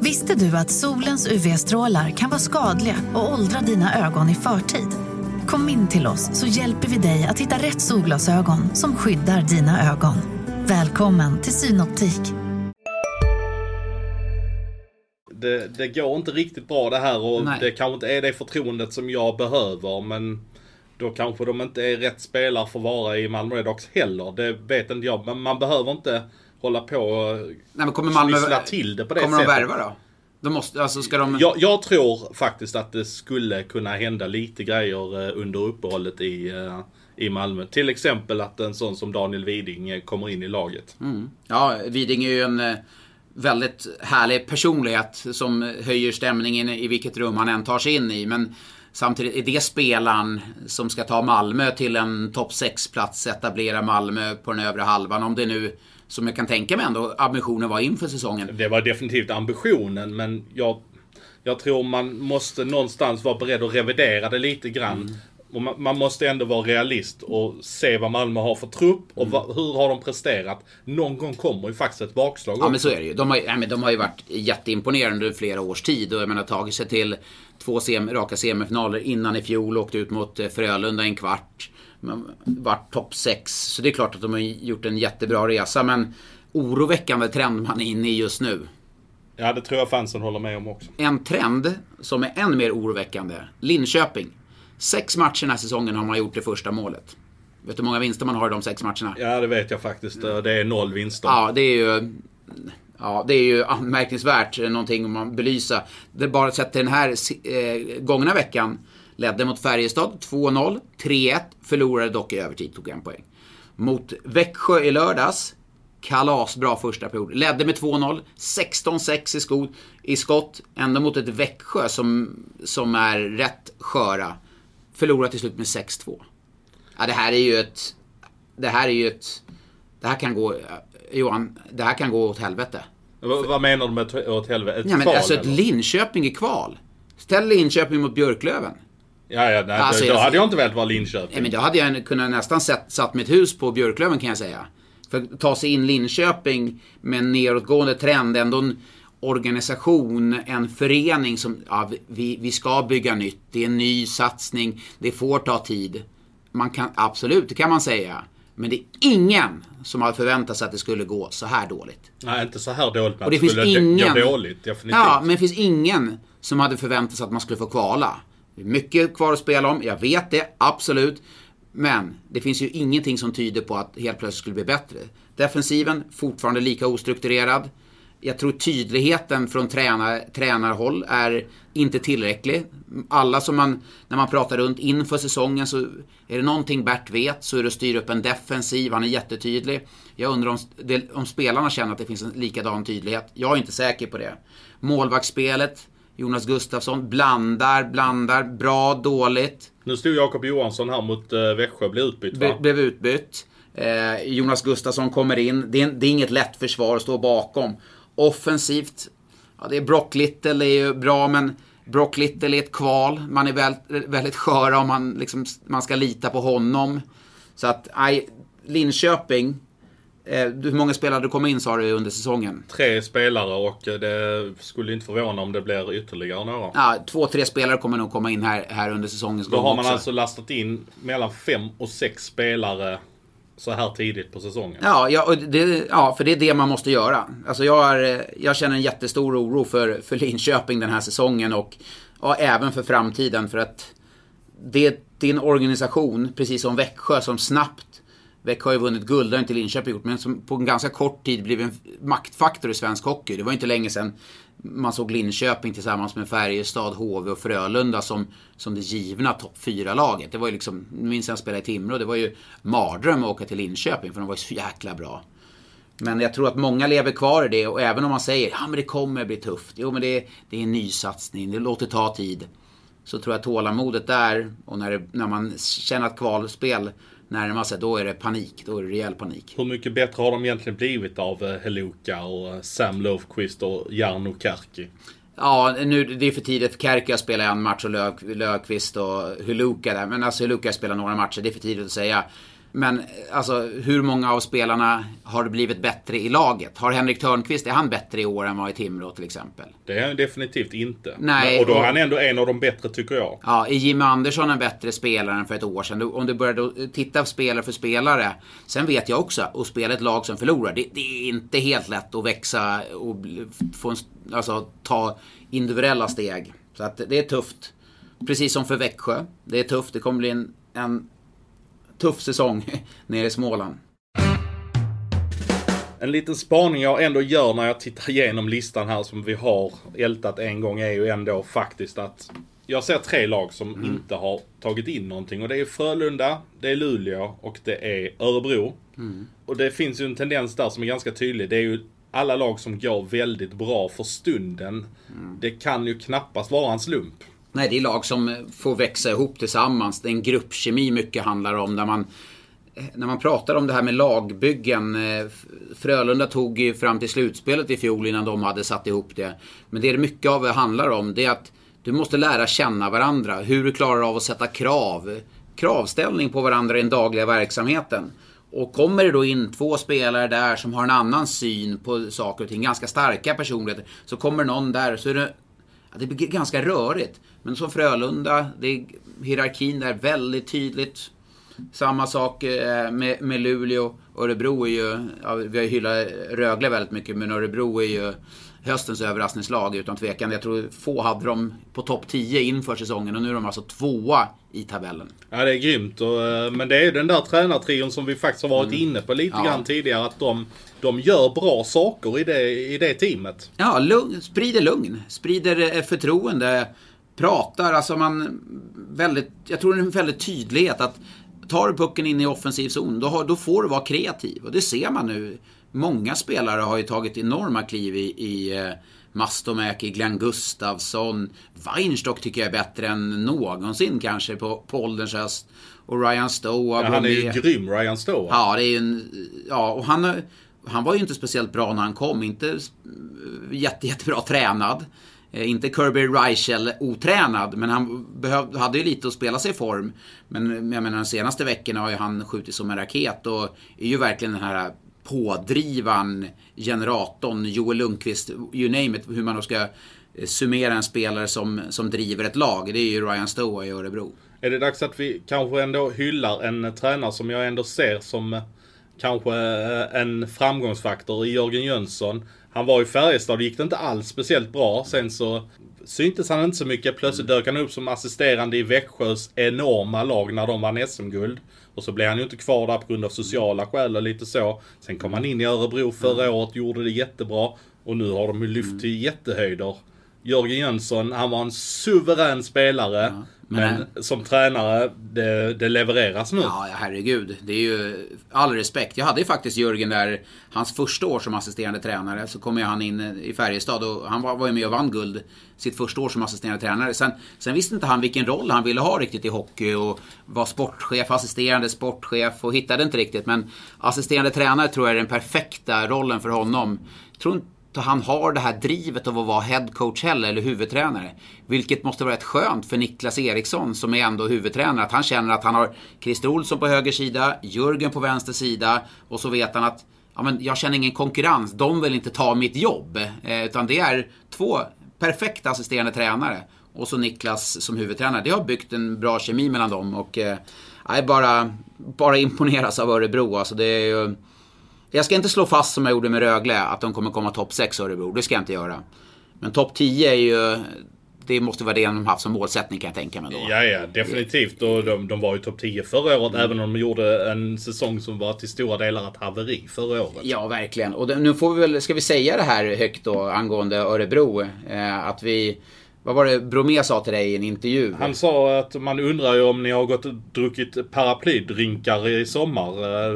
Visste du att solens UV-strålar kan vara skadliga och åldra dina ögon i förtid? Kom in till oss så hjälper vi dig att hitta rätt solglasögon som skyddar dina ögon. Välkommen till Synoptik. Det, det går inte riktigt bra det här och Nej. det kanske inte är det förtroendet som jag behöver men då kanske de inte är rätt spelare för att vara i Malmö Redhawks heller. Det vet inte jag. Men man behöver inte hålla på och Nej, men kommer Malmö... till det på det kommer sättet. de värva då? De måste, alltså ska de... Jag, jag tror faktiskt att det skulle kunna hända lite grejer eh, under uppehållet i, eh, i Malmö. Till exempel att en sån som Daniel Widing eh, kommer in i laget. Mm. Ja, Widing är ju en väldigt härlig personlighet som höjer stämningen i vilket rum han än tar sig in i. Men samtidigt är det spelaren som ska ta Malmö till en topp 6-plats, etablera Malmö på den övre halvan. Om det nu, som jag kan tänka mig ändå, ambitionen var inför säsongen. Det var definitivt ambitionen men jag, jag tror man måste någonstans vara beredd att revidera det lite grann. Mm. Man, man måste ändå vara realist och se vad Malmö har för trupp och va, hur har de presterat. Någon gång kommer ju faktiskt ett bakslag Ja men så är det ju. De har, ja, men de har ju varit jätteimponerande under flera års tid och jag menar tagit sig till två sem, raka semifinaler innan i fjol. Åkte ut mot eh, Frölunda i en kvart. Vart topp 6. Så det är klart att de har gjort en jättebra resa men oroväckande trend man är inne i just nu. Ja det tror jag fansen håller med om också. En trend som är än mer oroväckande. Linköping. Sex matcher den här säsongen har man gjort det första målet. Vet du hur många vinster man har i de sex matcherna? Ja det vet jag faktiskt. Det är noll vinster. Ja, det är ju... Ja, det är ju anmärkningsvärt, eh, någonting man belysa. Det bara sett den här eh, gångna veckan. Ledde mot Färjestad 2-0, 3-1, förlorade dock i övertid, tog en poäng. Mot Växjö i lördags, kalasbra första period. Ledde med 2-0, 16-6 i, i skott, ändå mot ett Växjö som, som är rätt sköra. Förlorade till slut med 6-2. Ja, det här är ju ett... Det här är ju ett... Det här kan gå... Johan, det här kan gå åt helvete. Vad, vad menar du med åt helvete? Ett Ja, men kval alltså ett eller? Linköping i kval. Ställ Linköping mot Björklöven. Ja, ja, nej, Alltså, då, då jag- hade jag inte velat vara Linköping. Ja, men då hade jag kunnat nästan sett, satt mitt hus på Björklöven kan jag säga. För att ta sig in Linköping med en nedåtgående trend, ändå en organisation, en förening som, ja, vi, vi ska bygga nytt, det är en ny satsning, det får ta tid. Man kan, absolut, det kan man säga. Men det är ingen som har förväntat sig att det skulle gå så här dåligt. Nej, inte så här dåligt. Men Och det det finns skulle ingen... gå dåligt, definitivt. Ja, men det finns ingen som hade förväntat sig att man skulle få kvala. Det är mycket kvar att spela om, jag vet det, absolut. Men det finns ju ingenting som tyder på att helt plötsligt skulle bli bättre. Defensiven, fortfarande lika ostrukturerad. Jag tror tydligheten från tränar, tränarhåll är inte tillräcklig. Alla som man, när man pratar runt inför säsongen så är det någonting Bert vet så är det att styra upp en defensiv, han är jättetydlig. Jag undrar om, om spelarna känner att det finns en likadan tydlighet. Jag är inte säker på det. Målvaktsspelet, Jonas Gustafsson, blandar, blandar, bra, dåligt. Nu stod Jakob Johansson här mot uh, Växjö, blev utbytt va? Be, blev utbytt. Eh, Jonas Gustafsson kommer in. Det är, det är inget lätt försvar att stå bakom. Offensivt, ja, det är Brock Little det är ju bra men Brock Little är ett kval. Man är väl, väldigt skör om man, liksom, man ska lita på honom. Så att, nej, Linköping. Eh, hur många spelare du kommer in sa du under säsongen? Tre spelare och eh, det skulle inte förvåna om det blir ytterligare några. Ja, två, tre spelare kommer nog komma in här, här under säsongens Då gång har man också. alltså lastat in mellan fem och sex spelare så här tidigt på säsongen. Ja, ja, det, ja, för det är det man måste göra. Alltså jag, är, jag känner en jättestor oro för, för Linköping den här säsongen och ja, även för framtiden. För att det, det är en organisation, precis som Växjö, som snabbt Växjö har ju vunnit guld, det har inte Linköping gjort, men som på en ganska kort tid blivit en maktfaktor i svensk hockey. Det var inte länge sedan man såg Linköping tillsammans med Färjestad, HV och Frölunda som, som det givna topp 4-laget. Det var ju liksom, minns jag spelade i Timrå, det var ju mardröm att åka till Linköping för de var ju så jäkla bra. Men jag tror att många lever kvar i det och även om man säger ja men det kommer bli tufft. Jo men det, är- det är en ny satsning, det låter ta tid. Så tror jag tålamodet där och när, det, när man känner att kvalspel närma sig, då är det panik. Då är det rejäl panik. Hur mycket bättre har de egentligen blivit av eh, Heluka och eh, Sam Löfqvist och Jarno Kärki? Ja, nu, det är för tidigt för Kärki att spela en match och Löfqvist och Huluka där. Men alltså Huluka spelar några matcher, det är för tidigt att säga. Men alltså hur många av spelarna har blivit bättre i laget? Har Henrik Törnqvist, är han bättre i år än vad i Timrå till exempel? Det är han definitivt inte. Nej, och då är han ändå en av de bättre tycker jag. Ja, är Jimmy Andersson en bättre spelare än för ett år sedan? Om du börjar titta spelare för spelare. Sen vet jag också, att spela ett lag som förlorar, det, det är inte helt lätt att växa och få en, alltså, ta individuella steg. Så att det är tufft. Precis som för Växjö. Det är tufft. Det kommer bli en, en tuff säsong nere i Småland. En liten spaning jag ändå gör när jag tittar igenom listan här som vi har ältat en gång är ju ändå faktiskt att jag ser tre lag som inte har tagit in någonting och det är Frölunda, det är Luleå och det är Örebro. Och det finns ju en tendens där som är ganska tydlig. Det är ju alla lag som går väldigt bra för stunden. Det kan ju knappast vara en slump. Nej, det är lag som får växa ihop tillsammans. Det är en gruppkemi mycket handlar om. Där man, eh, när man pratar om det här med lagbyggen. Eh, Frölunda tog ju fram till slutspelet i fjol innan de hade satt ihop det. Men det är mycket av det handlar om. Det är att du måste lära känna varandra. Hur du klarar av att sätta krav. Kravställning på varandra i den dagliga verksamheten. Och kommer det då in två spelare där som har en annan syn på saker och ting, ganska starka personligheter, så kommer någon där så är det det blir ganska rörigt. Men som Frölunda, det är hierarkin där väldigt tydligt. Samma sak eh, med, med Luleå. Örebro är ju, ja, vi har ju hyllat Rögle väldigt mycket, men Örebro är ju höstens överraskningslag utan tvekan. Jag tror få hade dem på topp 10 inför säsongen och nu är de alltså tvåa i tabellen. Ja, det är grymt. Och, eh, men det är ju den där tränartrion som vi faktiskt har varit inne på lite Ja. grann tidigare. Att de, de gör bra saker i det, i det teamet. Ja, lugn, sprider lugn, sprider eh, förtroende, pratar, alltså man väldigt, jag tror det är en väldigt tydlighet att tar du pucken in i offensiv zon, då, har, då får du vara kreativ. Och det ser man nu. Många spelare har ju tagit enorma kliv i, i eh, Mastomäki, Glenn Gustafsson. Weinstock tycker jag är bättre än någonsin kanske på, på ålderns höst. Och Ryan Stowe. Ja, han är ju grym, Ryan Stowe. Ja, det är ju en... Ja, och han, han var ju inte speciellt bra när han kom. Inte s- jätte, jättebra tränad. Eh, Inte Kirby Reichel otränad, men han behöv, hade ju lite att spela sig i form. Men jag menar, de senaste veckorna har ju han skjutit som en raket och är ju verkligen den här pådrivan, generatorn, Joel Lundqvist, you name it, hur man då ska eh, summera en spelare som, som driver ett lag. Det är ju Ryan Stoa i Örebro. Är det dags att vi kanske ändå hyllar en eh, tränare som jag ändå ser som eh, kanske en framgångsfaktor i Jörgen Jönsson. Han var i Färjestad och gick det inte alls speciellt bra. Sen så syntes han inte så mycket. Plötsligt dök han upp som assisterande i Växjös enorma lag när de vann SM-guld. Och så blev han ju inte kvar där på grund av sociala skäl och lite så. Sen kom han in i Örebro förra året, gjorde det jättebra. Och nu har de ju lyft till jättehöjder. Jörgen Jönsson, han var en suverän spelare. men som tränare, det, det levereras nu. Ja, ja, herregud. Det är ju all respekt. Jag hade ju faktiskt Jörgen där, hans första år som assisterande tränare, så kom ju han in i Färjestad och han var, var ju med och vann guld sitt första år som assisterande tränare. Sen, sen visste inte han vilken roll han ville ha riktigt i hockey och var sportchef, assisterande sportchef och hittade inte riktigt. Men assisterande tränare tror jag är den perfekta rollen för honom. Jag tror inte han har det här drivet av att vara headcoach heller, eller huvudtränare. Vilket måste vara rätt skönt för Niklas Eriksson som är ändå huvudtränare. Att han känner att han har Christer Olsson på höger sida, Jörgen på vänster sida och så vet han att ja, men jag känner ingen konkurrens, de vill inte ta mitt jobb. Eh, utan det är två perfekta assisterande tränare. Och så Niklas som huvudtränare. Det har byggt en bra kemi mellan dem och eh, jag bara, bara imponeras av Örebro. Alltså det är ju... Jag ska inte slå fast som jag gjorde med Rögle att de kommer komma topp 6 Örebro. Det ska jag inte göra. Men topp 10 är ju... Det måste vara det de haft som målsättning kan jag tänka mig då. Ja, ja, definitivt. Och de, de var ju topp 10 förra året, även om de gjorde en säsong som var till stora delar ett haveri förra året. Ja, verkligen. Och nu får vi väl, ska vi säga det här högt då angående Örebro? Eh, att vi... Vad var det Bromé sa till dig i en intervju? Han sa att man undrar ju om ni har gått och druckit paraplydrinkar i sommar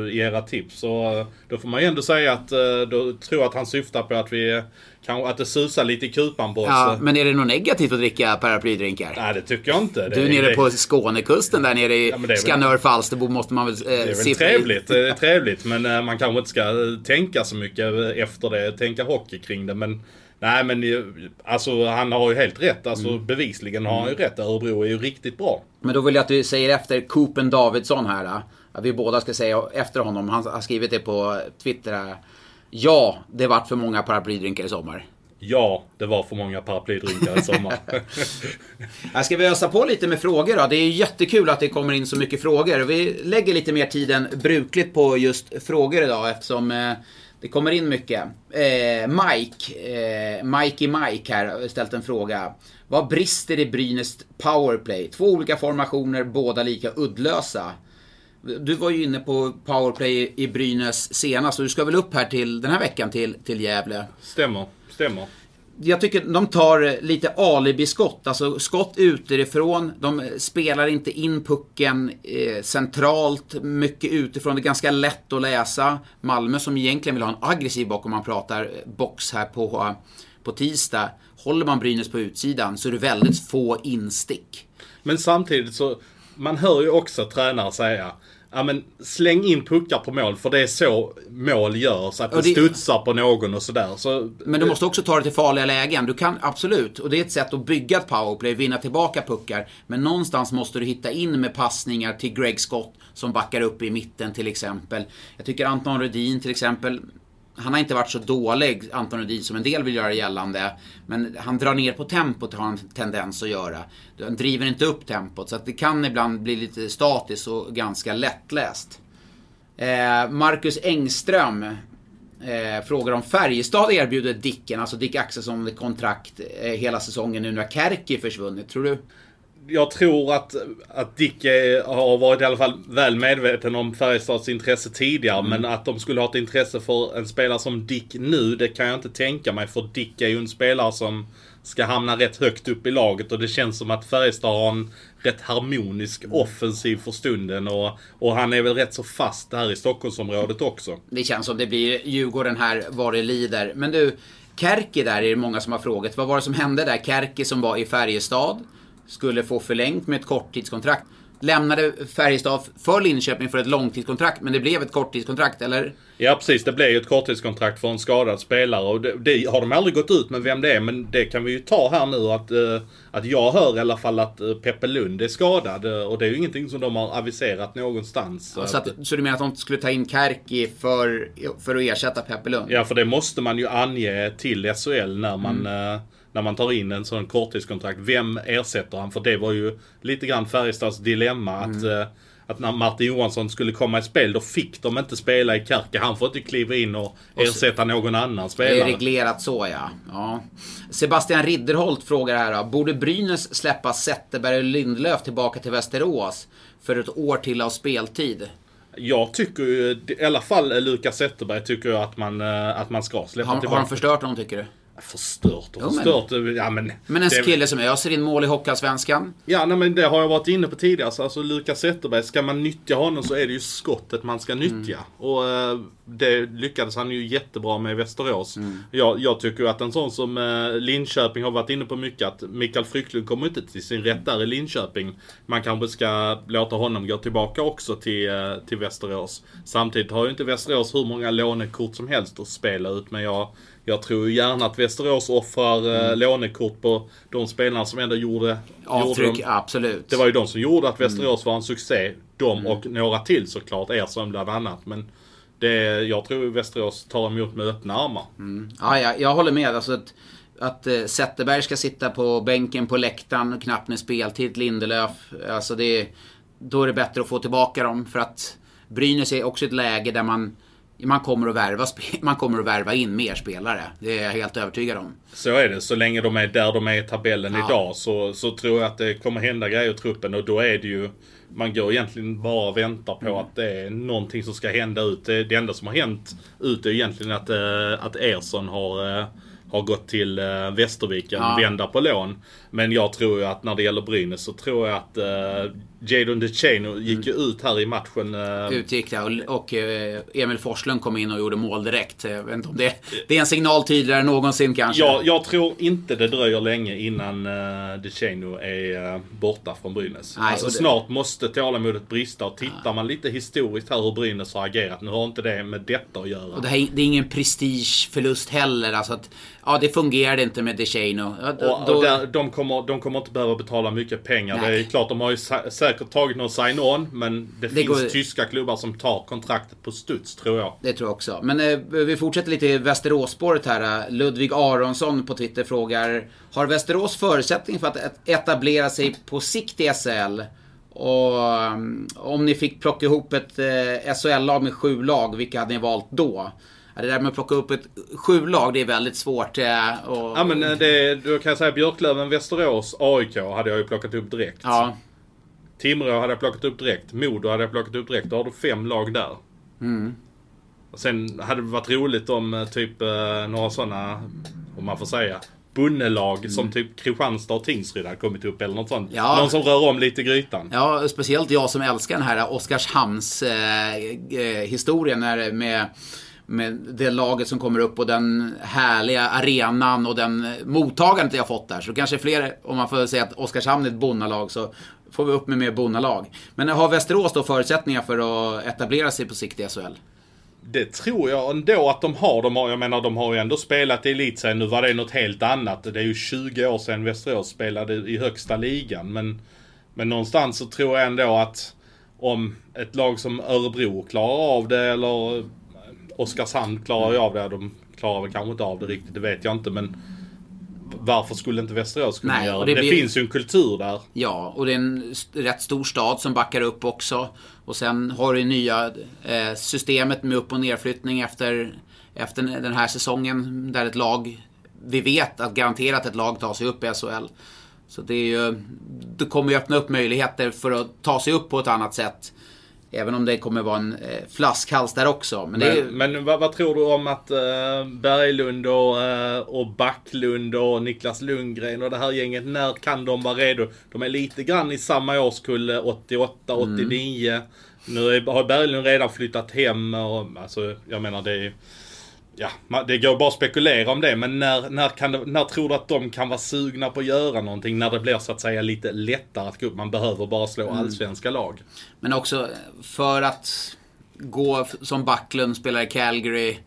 eh, i era tips. Så eh, då får man ju ändå säga att eh, då tror att han syftar på att vi Kanske att det susar lite i kupan på oss. Ja, men är det något negativt att dricka paraplydrinkar? Nej, det tycker jag inte. Du är nere på Skånekusten där nere i det väl- Skanör, Falsterbo måste man väl eh, Det är väl trevligt, det är trevligt men man kanske inte ska tänka så mycket efter det, tänka hockey kring det. Men nej men eh, alltså han har ju helt rätt. Alltså Mm. bevisligen har han ju rätt. Örebro är ju riktigt bra. Men då vill jag att du säger efter Coopen Davidsson här. Då. Att vi båda ska säga efter honom. Han har skrivit det på Twitter. Här. Ja, det vart för många paraplydrinkar i sommar. Ja, det var för många paraplydrinkar i sommar. Här ska vi ösa på lite med frågor då. Det är jättekul att det kommer in så mycket frågor. Vi lägger lite mer tid än brukligt på just frågor idag eftersom eh, det kommer in mycket. Eh, Mike, eh, Mikey Mike här har ställt en fråga. Vad brister i Brynäs powerplay? Två olika formationer, båda lika uddlösa. Du var ju inne på powerplay i Brynäs senast och du ska väl upp här till den här veckan till, till Gävle? stämmer, stämmer. Jag tycker de tar lite alibiskott, alltså skott utifrån. De spelar inte in pucken eh, centralt, mycket utifrån. Det är ganska lätt att läsa. Malmö som egentligen vill ha en aggressiv bock om man pratar box här på, på tisdag. Håller man Brynäs på utsidan så är det väldigt få instick. Men samtidigt så, man hör ju också tränare säga Ja men släng in puckar på mål för det är så mål görs. Att det det- studsar på någon och sådär. Så, Men du måste också ta det till farliga lägen. Du kan absolut, och det är ett sätt att bygga ett powerplay, vinna tillbaka puckar. Men någonstans måste du hitta in med passningar till Greg Scott som backar upp i mitten till exempel. Jag tycker Anton Rudin till exempel, han har inte varit så dålig, Anton Rudin, som en del vill göra gällande. Men han drar ner på tempot, har han en tendens att göra. Han driver inte upp tempot, så att det kan ibland bli lite statiskt och ganska lättläst. Eh, Marcus Engström eh, frågar om Färjestad erbjuder Dicken, alltså Dick Axelsson, kontrakt eh, hela säsongen nu när Kärki försvunnit. Tror du? Jag tror att, att Dick är, har varit i alla fall väl medveten om Färjestads intresse tidigare. Mm. Men att de skulle ha ett intresse för en spelare som Dick nu, det kan jag inte tänka mig. För Dick är ju en spelare som ska hamna rätt högt upp i laget. Och det känns som att Färjestad har en rätt harmonisk Mm. offensiv för stunden. Och, och han är väl rätt så fast här i Stockholmsområdet också. Det känns som det blir Djurgården här vad det lider. Men du, Kärki där är det många som har frågat. Vad var det som hände där? Kärki som var i Färjestad skulle få förlängt med ett korttidskontrakt. Lämnade Färjestad för Linköping för ett långtidskontrakt, men det blev ett korttidskontrakt, eller? Ja precis, det blev ju ett korttidskontrakt för en skadad spelare och det, det har de aldrig gått ut med vem det är men det kan vi ju ta här nu att, eh, att jag hör i alla fall att eh, Peppe Lund är skadad eh, och det är ju ingenting som de har aviserat någonstans. Så, att, så du menar att de skulle ta in Kärki för, för att ersätta Peppe Lund? Ja för det måste man ju ange till SHL när man, Mm. eh, när man tar in en sån korttidskontrakt. Vem ersätter han? För det var ju lite grann Färjestads dilemma att Mm. eh, att när Martin Johansson skulle komma i spel, då fick de inte spela i Kärke. Han får inte kliva in och, ersätta någon annan Det spelare. är reglerat så ja. ja. Sebastian Ridderholt frågar här då. Borde Brynäs släppa Zetterberg och Lindelöf tillbaka till Västerås för ett år till av speltid? Jag tycker ju, i alla fall Lukas Zetterberg tycker jag att man, eh, att man ska släppa Har, har tillbaka. de förstört honom tycker du? Förstört och Jo, men- förstört. Ja, men, Men en det- kille som öser in mål i Hockeyallsvenskan. Ja, nej, men det har jag varit inne på tidigare. Så alltså Lukas Zetterberg, ska man nyttja honom så är det ju skottet man ska nyttja. Och eh, det lyckades han ju jättebra med i Västerås. Jag, jag tycker att en sån som eh, Linköping har varit inne på mycket, att Mikael Frycklund kommer inte till sin rätt där i Linköping. Man kanske ska låta honom gå tillbaka också till, eh, till Västerås. Samtidigt har ju inte Västerås hur många lånekort som helst att spela ut, men jag jag tror gärna att Västerås offrar eh, lånekort på de spelarna som ändå gjorde... Avtryck, gjorde absolut. det var ju de som gjorde att Västerås var en succé. De och några till såklart, Ersson bland annat. Men det, jag tror Västerås tar emot med öppna armar. Mm. Ja, ja, jag håller med. Alltså att, att eh, Zetterberg ska sitta på bänken på läktaren, och knappt med speltid. Lindelöf. Alltså det, då är det bättre att få tillbaka dem. För att Brynäs är också ett läge där man, man, kommer, att värva, man kommer att värva in mer spelare. Det är jag helt övertygad om. Så är det. Så länge de är där de är i tabellen Ja. idag så, så tror jag att det kommer hända grejer i truppen. Och då är det ju... Man går egentligen bara och väntar på Mm. att det är någonting som ska hända ut. Det, enda som har hänt ut är egentligen att, eh, att Ersson har eh, har gått till uh, Västerviken, Ja. vända på lån. Men jag tror ju att när det gäller Brynäs så tror jag att uh, Jadon DeChano gick ju ut här i matchen. eh, Utgick det och, och eh, Emil Forslund kom in och gjorde mål direkt. Jag vet inte om det, det är en signal tydligare än någonsin kanske. Jag, jag tror inte det dröjer länge innan uh, DeChano är uh, borta från Brynäs. Nej, alltså det- snart måste tålamodet brista och tittar man lite historiskt här hur Brynäs har agerat. Nu har inte det med detta att göra. Och det, här, det är ingen prestigeförlust heller. Alltså att, ja, det fungerade inte med DeShano. Ja, då- Och, då- och där, de, kommer, de kommer inte behöva betala mycket pengar. Nej. Det är klart, de har ju sä- säkert tagit någon sign-on. Men det, Det finns går- tyska klubbar som tar kontraktet på studs, tror jag. Det tror jag också. Men eh, vi fortsätter lite i Västeråsspåret här. Ludvig Aronsson på Twitter frågar Har Västerås förutsättning för att et- etablera sig på sikt i SHL? Och um, om ni fick plocka ihop ett eh, SHL-lag med sju lag, vilka hade ni valt då? Det där med att plocka upp ett sju lag, det är väldigt svårt. eh, och, Ja men eh, det, då kan jag säga Björklöven, Västerås, AIK hade jag ju plockat upp direkt. Ja. Timrå hade jag plockat upp direkt. Modo hade jag plockat upp direkt. Då har du fem lag där. Mm. Och sen hade det varit roligt om eh, typ några sådana, om man får säga, bonnelag som typ Kristianstad och Tingsryd hade kommit upp eller något sånt. Mm. Ja. Någon som rör om lite i grytan. Ja, speciellt jag som älskar den här Oskarshamns eh, eh, historien när, med, med det laget som kommer upp och den härliga arenan och den eh, mottagandet jag fått där. Så kanske fler, om man får säga att Oskarshamn är ett bonnalag så får vi upp med mer bonnalag. Men har Västerås då förutsättningar för att etablera sig på sikt i SHL? Det tror jag ändå att de har. De har jag menar, de har ju ändå spelat i elitserien. Nu var det något helt annat. Det är ju 20 år sedan Västerås spelade i högsta ligan. Men, men någonstans så tror jag ändå att om ett lag som Örebro klarar av det eller Oskarshamn klarar ju av det. De klarar väl kanske inte av det riktigt, det vet jag inte. Men varför skulle inte Västerås kunna Nej, göra det? det blir- finns ju en kultur där. Ja, och det är en rätt stor stad som backar upp också. Och sen har du nya eh, systemet med upp och nerflyttning efter, efter den här säsongen. Där ett lag, vi vet att garanterat ett lag tar sig upp i SHL. Så det är ju, det kommer ju öppna upp möjligheter för att ta sig upp på ett annat sätt. Även om det kommer vara en eh, flaskhals där också. Men, det är, Men, men vad, vad tror du om att eh, Berglund och, eh, och Backlund och Niklas Lundgren och det här gänget, när kan de vara redo? De är lite grann i samma årskull, eh, 88, 89. Nu är, har Berglund redan flyttat hem och alltså, jag menar det är Ja, det går bara att spekulera om det, men när, när, kan det, när tror du att de kan vara sugna på att göra någonting? När det blir så att säga lite lättare att gå upp? Man behöver bara slå Mm. allsvenska lag. Men också för att gå som Backlund, spelar i Calgary.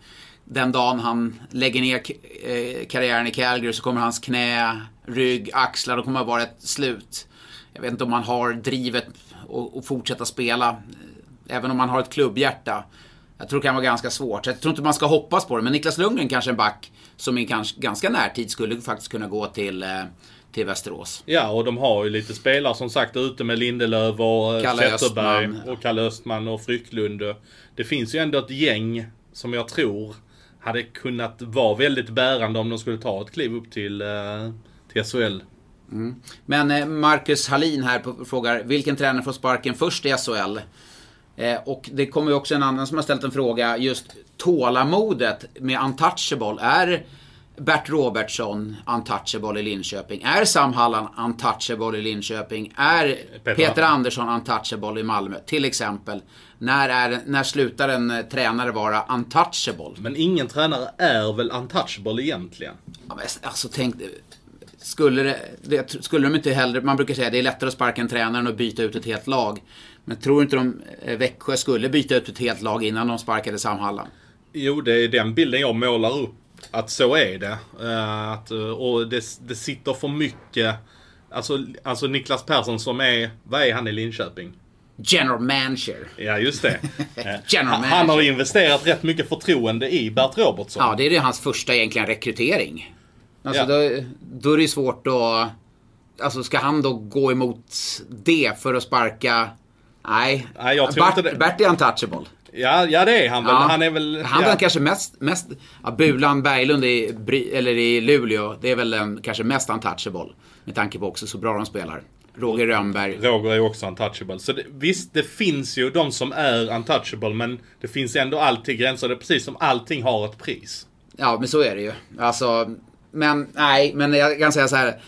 Den dagen han lägger ner eh, karriären i Calgary så kommer hans knä, rygg, axlar, då kommer det vara ett slut. Jag vet inte om han har drivet att fortsätta spela. eh, Även om man har ett klubbhjärta. Jag tror det kan vara ganska svårt. Jag tror inte man ska hoppas på det. Men Niklas Lundgren kanske är en back som i ganska närtid skulle faktiskt kunna gå till, eh, till Västerås. Ja, och de har ju lite spelare som sagt ute med Lindelöf och eh, Kalle Zetterberg Östman. och Kalle Östman och Frycklund. Det finns ju ändå ett gäng som jag tror hade kunnat vara väldigt bärande om de skulle ta ett kliv upp till, eh, till SHL. Men eh, Marcus Hallin här frågar, vilken tränare får sparken först i SHL? Eh, och det kommer ju också en annan som har ställt en fråga, just tålamodet med untouchable. Är Bert Robertsson untouchable i Linköping? Är Sam Hallan untouchable i Linköping? Är Peter- Peter Andersson untouchable i Malmö? Till exempel. När, är, när slutar en eh, tränare vara untouchable? Men ingen tränare är väl untouchable egentligen? Ja, men Alltså tänk, skulle, det, det, skulle de inte hellre, man brukar säga det är lättare att sparka en tränare än att byta ut ett helt lag. Men tror inte de eh, Växjö skulle byta ut ett helt lag innan de sparkade Sam Hallam? Jo, det är den bilden jag målar upp. Att så är det. Eh, att, eh, och det, det sitter för mycket. Alltså, alltså Niklas Persson som är, vad är han i Linköping? General manager. Ja, just det. General han, han har investerat rätt mycket förtroende i Bert Robertson. Ja, det är ju hans första egentligen rekrytering. Alltså Ja. då, då är det ju svårt att... Alltså ska han då gå emot det för att sparka... Nej. Nej, jag tror Bert, inte det. Bert är untouchable. Ja, ja det är han väl. Ja. Han är väl... Han är ja. kanske mest, mest ja, Bulan Berglund i, eller i Luleå, det är väl den kanske mest untouchable. Med tanke på också så bra de spelar. Roger Rönnberg. Roger är också untouchable. Så det, visst, det finns ju de som är untouchable, men det finns ändå alltid gränser. Det är precis som allting har ett pris. Ja, men så är det ju. Alltså, men nej, men jag kan säga så här.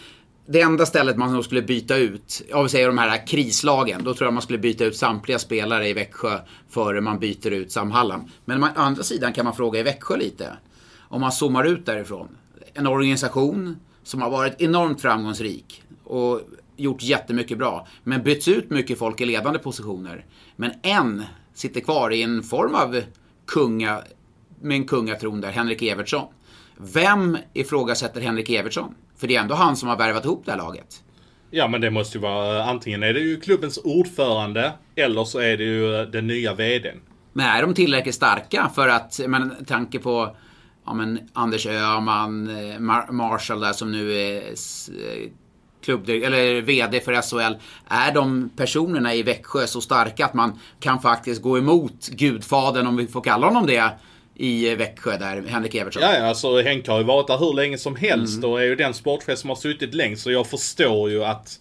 Det enda stället man nog skulle byta ut, om vi säger de här krislagen, då tror jag man skulle byta ut samtliga spelare i Växjö före man byter ut Sam Hallam. Men man, å andra sidan kan man fråga i Växjö lite. Om man zoomar ut därifrån. En organisation som har varit enormt framgångsrik och gjort jättemycket bra. Men bytts ut mycket folk i ledande positioner. Men en sitter kvar i en form av kunga, med en kungatron där, Henrik Evertsson. Vem ifrågasätter Henrik Evertsson? För det är ändå han som har värvat ihop det här laget. Ja men det måste ju vara, antingen är det ju klubbens ordförande eller så är det ju den nya VDn. Men är de tillräckligt starka för att, med tanke på ja, men Anders Öhman, eh, Mar Marshall där som nu är eh, klubb, eller VD för SHL. Är de personerna i Växjö så starka att man kan faktiskt gå emot gudfaden, om vi får kalla honom det, i Växjö där, Henrik Evertsson. Ja, ja, alltså Henke har ju varit där hur länge som helst mm. och är ju den sportchef som har suttit längst. Så jag förstår ju att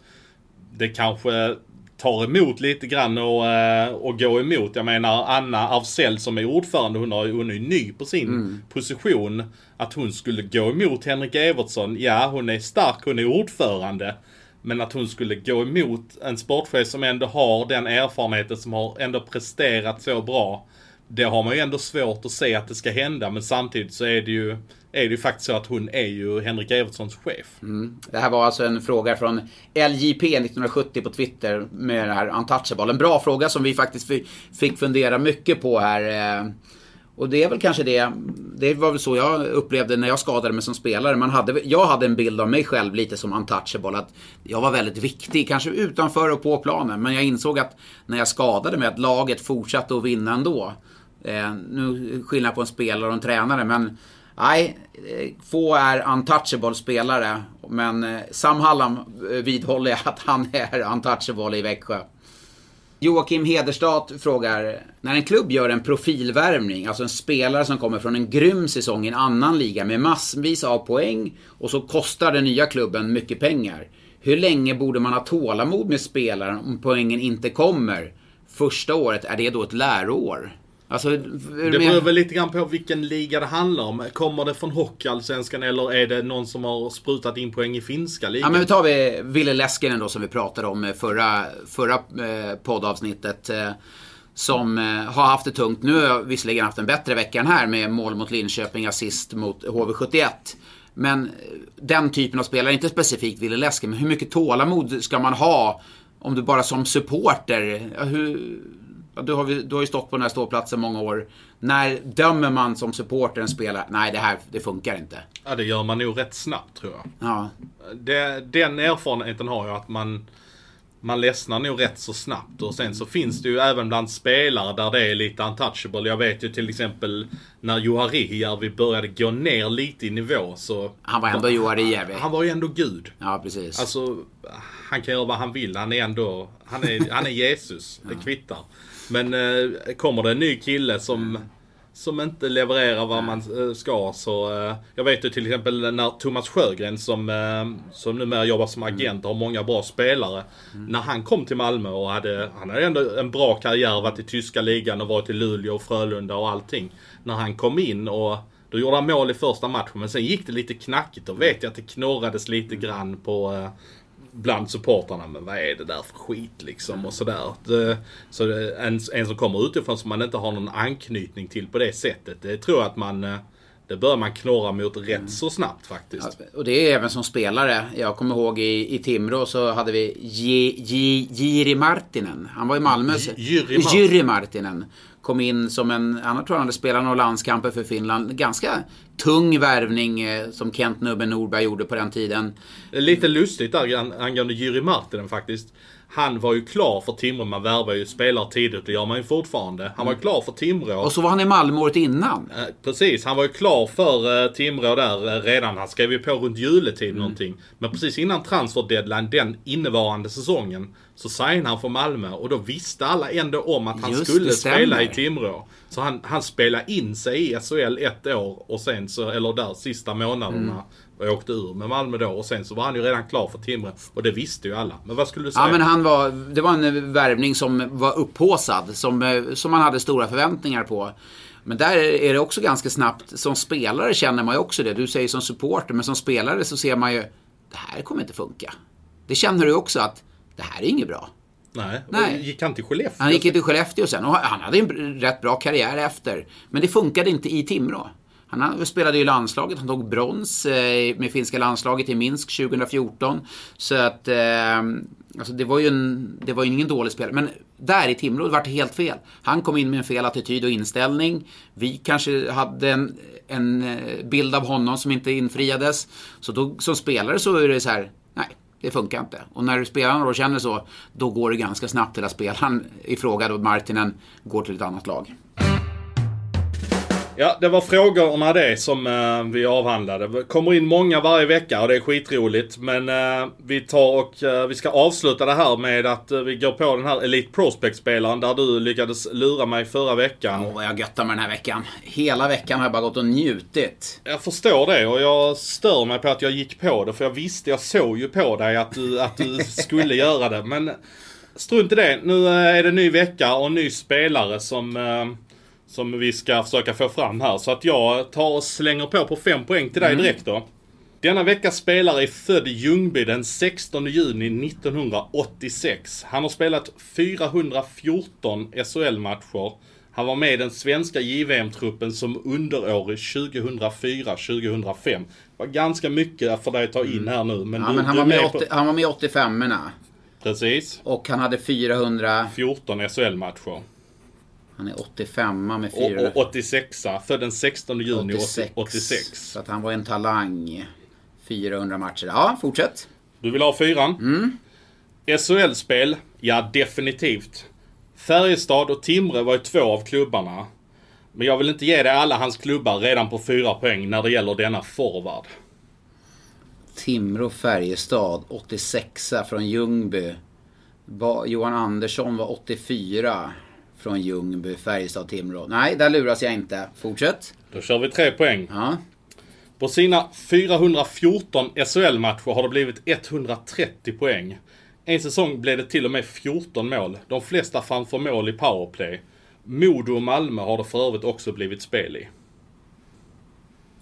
det kanske tar emot lite grann och, eh, och går emot. Jag menar Anna Afzell som är ordförande, hon, har, hon är ju ny på sin mm. position. Att hon skulle gå emot Henrik Evertsson, ja hon är stark, hon är ordförande. Men att hon skulle gå emot en sportchef som ändå har den erfarenheten, som har ändå presterat så bra. Det har man ju ändå svårt att se att det ska hända, men samtidigt så är det ju är det ju faktiskt så att hon är ju Henrik Evertssons chef. Mm. Det här var alltså en fråga från LJP 1970 på Twitter med det här Untouchable. En bra fråga som vi faktiskt fick fundera mycket på här. Eh, och det är väl kanske det, det var väl så jag upplevde när jag skadade mig som spelare. Man hade, jag hade en bild av mig själv lite som untouchable. Att jag var väldigt viktig, kanske utanför och på planen. Men jag insåg att när jag skadade mig att laget fortsatte att vinna ändå. Eh, nu skillnad på en spelare och en tränare men Nej, eh, få är untouchable spelare. Men eh, Sam Hallam eh, vidhåller vidhåller att han är untouchable i Växjö. Joakim Hederstad frågar, när en klubb gör en profilvärvning, alltså en spelare som kommer från en grym säsong i en annan liga med massvis av poäng och så kostar den nya klubben mycket pengar. Hur länge borde man ha tålamod med spelaren om poängen inte kommer? Första året, är det då ett läroår? Alltså, det beror väl lite grann på vilken liga det handlar om. Kommer det från Hockeyallsvenskan eller är det någon som har sprutat in poäng i finska ligan? Ja men vi tar vi Ville Leskinen då som vi pratade om förra, förra eh, poddavsnittet. Eh, som eh, har haft det tungt. Nu har jag visserligen haft en bättre vecka än här med mål mot Linköping, assist mot HV71. Men den typen av spelare, inte specifikt Ville Leskinen, men hur mycket tålamod ska man ha om du bara som supporter, hur, du har, du har ju stått på den här ståplatsen många år. När dömer man som supporter en spelare? Nej, det här det funkar inte. Ja, det gör man nog rätt snabbt tror jag. Ja. Det, den erfarenheten har jag att man man ledsnar nog rätt så snabbt. Och sen så finns det ju även bland spelare där det är lite untouchable. Jag vet ju till exempel när Juharihijärvi började gå ner lite i nivå så... Han var ändå Juharihijärvi. Han var ju ändå Gud. Ja, precis. Alltså, han kan göra vad han vill. Han är ändå... Han är, han är Jesus. Det kvittar. Men eh, kommer det en ny kille som, som inte levererar vad man eh, ska så... Eh, jag vet ju till exempel när Thomas Sjögren som, eh, som numera jobbar som agent och har många bra spelare. Mm. När han kom till Malmö och hade, han hade ändå en bra karriär, varit i tyska ligan och varit i Luleå och Frölunda och allting. När han kom in och då gjorde han mål i första matchen men sen gick det lite knackigt. Då vet jag att det knorrades lite grann på, eh, bland supportrarna. Men vad är det där för skit liksom och sådär. Det, så det, en, en som kommer utifrån som man inte har någon anknytning till på det sättet. Det tror jag att man eh, det bör man knorra mot rätt mm. så snabbt faktiskt. Ja, och det är även som spelare. Jag kommer ihåg i, i Timrå så hade vi Jiri Martinen. Han var i Malmö. Jiri Martinen kom in som en, han tror han hade spelat några landskamper för Finland. Ganska tung värvning eh, som Kent Nubben Norberg gjorde på den tiden. Lite lustigt där angående Jyri Martinen faktiskt han var ju klar för Timrå. Man värvar ju spelare tidigt, det gör man ju fortfarande. Han var ju klar för Timrå. Och så var han i Malmö året innan. Eh, precis, han var ju klar för eh, Timrå där eh, redan. Han skrev ju på runt juletid mm. någonting. Men precis innan transfer deadline den innevarande säsongen så signade han för Malmö och då visste alla ändå om att han Just skulle spela i Timrå. Så han, han spelade in sig i SHL ett år och sen så, eller där sista månaderna. Mm och åkte ur med Malmö då. Och sen så var han ju redan klar för Timrå. Och det visste ju alla. Men vad skulle du säga? Ja, men han var, det var en värvning som var upphåsad. Som, eh, som man hade stora förväntningar på. Men där är det också ganska snabbt. Som spelare känner man ju också det. Du säger som supporter, men som spelare så ser man ju det här kommer inte funka. Det känner du också att det här är inget bra. Nej. Nej. Gick han till Skellefteå? Han gick till Skellefteå sen och han hade en rätt bra karriär efter. Men det funkade inte i Timrå. Han spelade i landslaget, han tog brons eh, med finska landslaget i Minsk 2014. Så att, eh, alltså det var ju en, det var ju ingen dålig spelare. Men där i Timrå det var det helt fel. Han kom in med en fel attityd och inställning. Vi kanske hade en, en eh, bild av honom som inte infriades. Så då, som spelare så är det så här, nej, det funkar inte. Och när spelarna då känner så, då går det ganska snabbt till att spelaren i fråga, då Martinen, går till ett annat lag. Ja, det var frågorna det som uh, vi avhandlade. Det kommer in många varje vecka och det är skitroligt. Men uh, vi tar och uh, vi ska avsluta det här med att vi går på den här Elite Prospect-spelaren där du lyckades lura mig förra veckan. Åh, vad jag göttar med den här veckan. Hela veckan har jag bara gått och njutit. Jag förstår det och jag stör mig på att jag gick på det för jag visste, jag såg ju på dig att du, att du skulle göra det. Men strunt i det. Nu är det ny vecka och ny spelare som som vi ska försöka få fram här. Så att jag tar och slänger på på 5 poäng till dig Mm. direkt då. Denna veckas spelare är född i Ljungby den 16 juni 1986. Han har spelat 414 SHL-matcher. Han var med i den svenska JVM-truppen som underårig 2004-2005. Det var ganska mycket för dig att ta in här nu. Men Ja, du, men han, var med är 80, han var med i 85 erna Precis. Och han hade 400... 14 SHL-matcher. Han är 85 med Och, 400... och 86 född den 16 juni 86. 86. Så att han var en talang. 400 matcher. Ja, fortsätt. Du vill ha fyran? Mm. SHL-spel? Ja, definitivt. Färjestad och Timrå var ju två av klubbarna. Men jag vill inte ge dig alla hans klubbar redan på fyra poäng när det gäller denna forward. Timrå, Färjestad, 86 från Ljungby. Johan Andersson var 84 från Ljungby, Färjestad, Timrå. Nej, där luras jag inte. Fortsätt. Då kör vi tre poäng. Ja. På sina 414 SHL-matcher har det blivit 130 poäng. En säsong blev det till och med 14 mål. De flesta framför mål i powerplay. Modo och Malmö har det för övrigt också blivit spel i.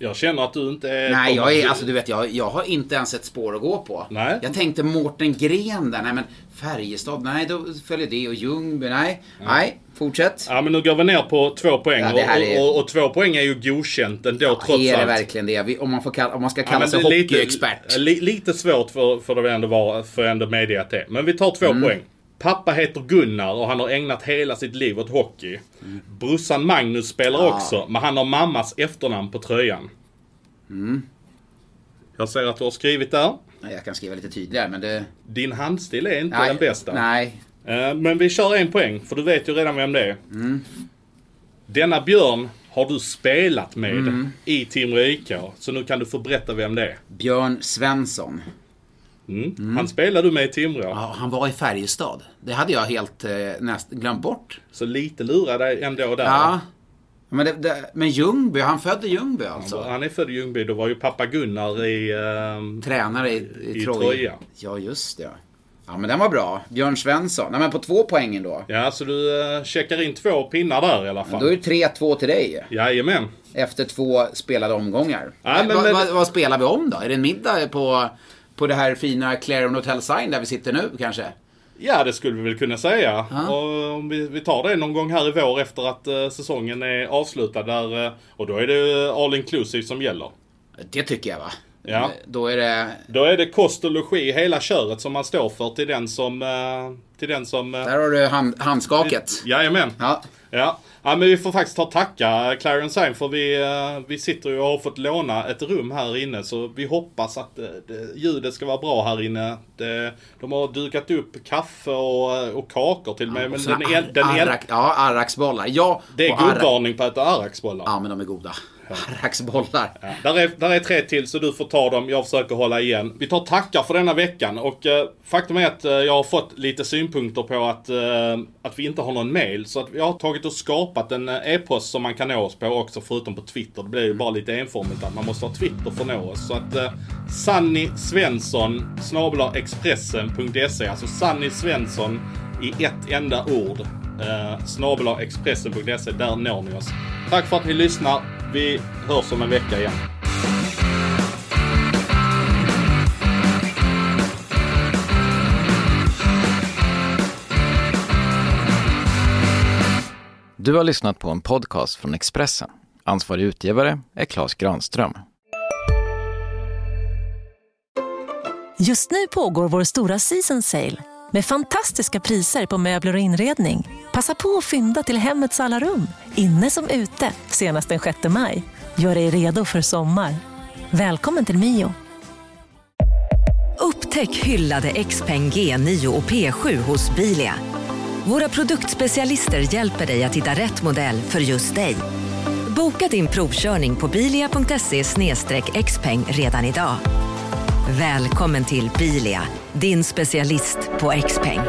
Jag känner att du inte är... Nej, jag är, alltså du vet, jag, jag har inte ens ett spår att gå på. Nej. Jag tänkte Mårten Gren där, nej men Färjestad, nej då följer det och Ljungby, nej. Nej, fortsätt. Ja, men nu går vi ner på två poäng. Ja, här och, är- och, och, två poäng är ju godkänt ändå trots är det allt. verkligen det? Vi- Om man, får kalla, om man ska Ja, kalla men sig är lite- hockeyexpert. Li, lite svårt för, för det ändå vara, för ändå medge att det är. Men vi tar två Mm. poäng. Pappa heter Gunnar och han har ägnat hela sitt liv åt hockey. Brorsan Magnus spelar Ja. också, men han har mammas efternamn på tröjan. Mm. Jag ser att du har skrivit där. Jag kan skriva lite tydligare, men det... Din handstil är inte Nej, den bästa. nej. Eh, Men vi kör en poäng, för du vet ju redan vem det är. Mm. Denna Björn har du spelat med Mm. i Timrå IK. Så nu kan du få berätta vem det är. Björn Svensson. Mm. Han spelade du med i Timrå. Ja, han var i Färjestad. Det hade jag helt eh, näst, glömt bort. Så lite lurade dig ändå där. Ja. Men, det, det, men Ljungby, han födde Ljungby alltså? Han är född i Ljungby. Då var ju pappa Gunnar i... ehm, Tränare i, i, I Troja. Troja. Ja, just det. Ja, men den var bra. Björn Svensson. Nej, men på två poängen då. Ja, så du uh, checkar in två pinnar där i alla fall. Då är det 3-2 till dig. Jajamän. Efter två spelade omgångar. Ja, men- men- vad, vad spelar vi om då? Är det en middag på, på det här fina Clarion Hotel Sign där vi sitter nu kanske? Ja, det skulle vi väl kunna säga. Ja. Och om vi, vi tar det någon gång här i vår efter att eh, säsongen är avslutad. Där, eh, och då är det all inclusive som gäller. Det tycker jag va? Ja. Då är det... Då är det kost och logi, hela köret som man står för till den som... eh, Till den som... eh, Där har du hand, handskaket. Jajamän. Ja. Ja. ja, men vi får faktiskt ta och tacka Clarion Sign för vi, eh, vi sitter ju och har fått låna ett rum här inne så vi hoppas att det, det, ljudet ska vara bra här inne. Det, de har dukat upp kaffe och, eh, och kakor till mig. men Såna den, en, den en, arrak, ja, arraksbollar. Ja, det är och arrak- gubbvarning på att äta arraksbollar. Ja, men de är goda. Raxbollar. Ja, där, är, där är tre till så du får ta dem. Jag försöker hålla igen. Vi tar tackar för denna veckan och eh, faktum är att eh, jag har fått lite synpunkter på att, eh, att vi inte har någon mail. Så att vi har tagit och skapat en eh, e-post som man kan nå oss på också förutom på Twitter. Det blir ju bara lite enformigt att man måste ha Twitter för att nå oss. Så att eh, Sanny Svensson snabel Expressen.se Alltså Sanny Svensson i ett enda ord. Eh, snabel Expressen.se Där når ni oss. Tack för att ni lyssnar. Vi hörs om en vecka igen. Du har lyssnat på en podcast från Expressen. Ansvarig utgivare är Klas Granström. Just nu pågår vår stora season sale med fantastiska priser på möbler och inredning. Passa på att fynda till hemmets alla rum, inne som ute, senast den 6 maj. Gör dig redo för sommar. Välkommen till Mio. Upptäck hyllade XPeng G9 och P7 hos Bilia. Våra produktspecialister hjälper dig att hitta rätt modell för just dig. Boka din provkörning på bilia.se xpeng redan idag. Välkommen till Bilia, din specialist på X-peng.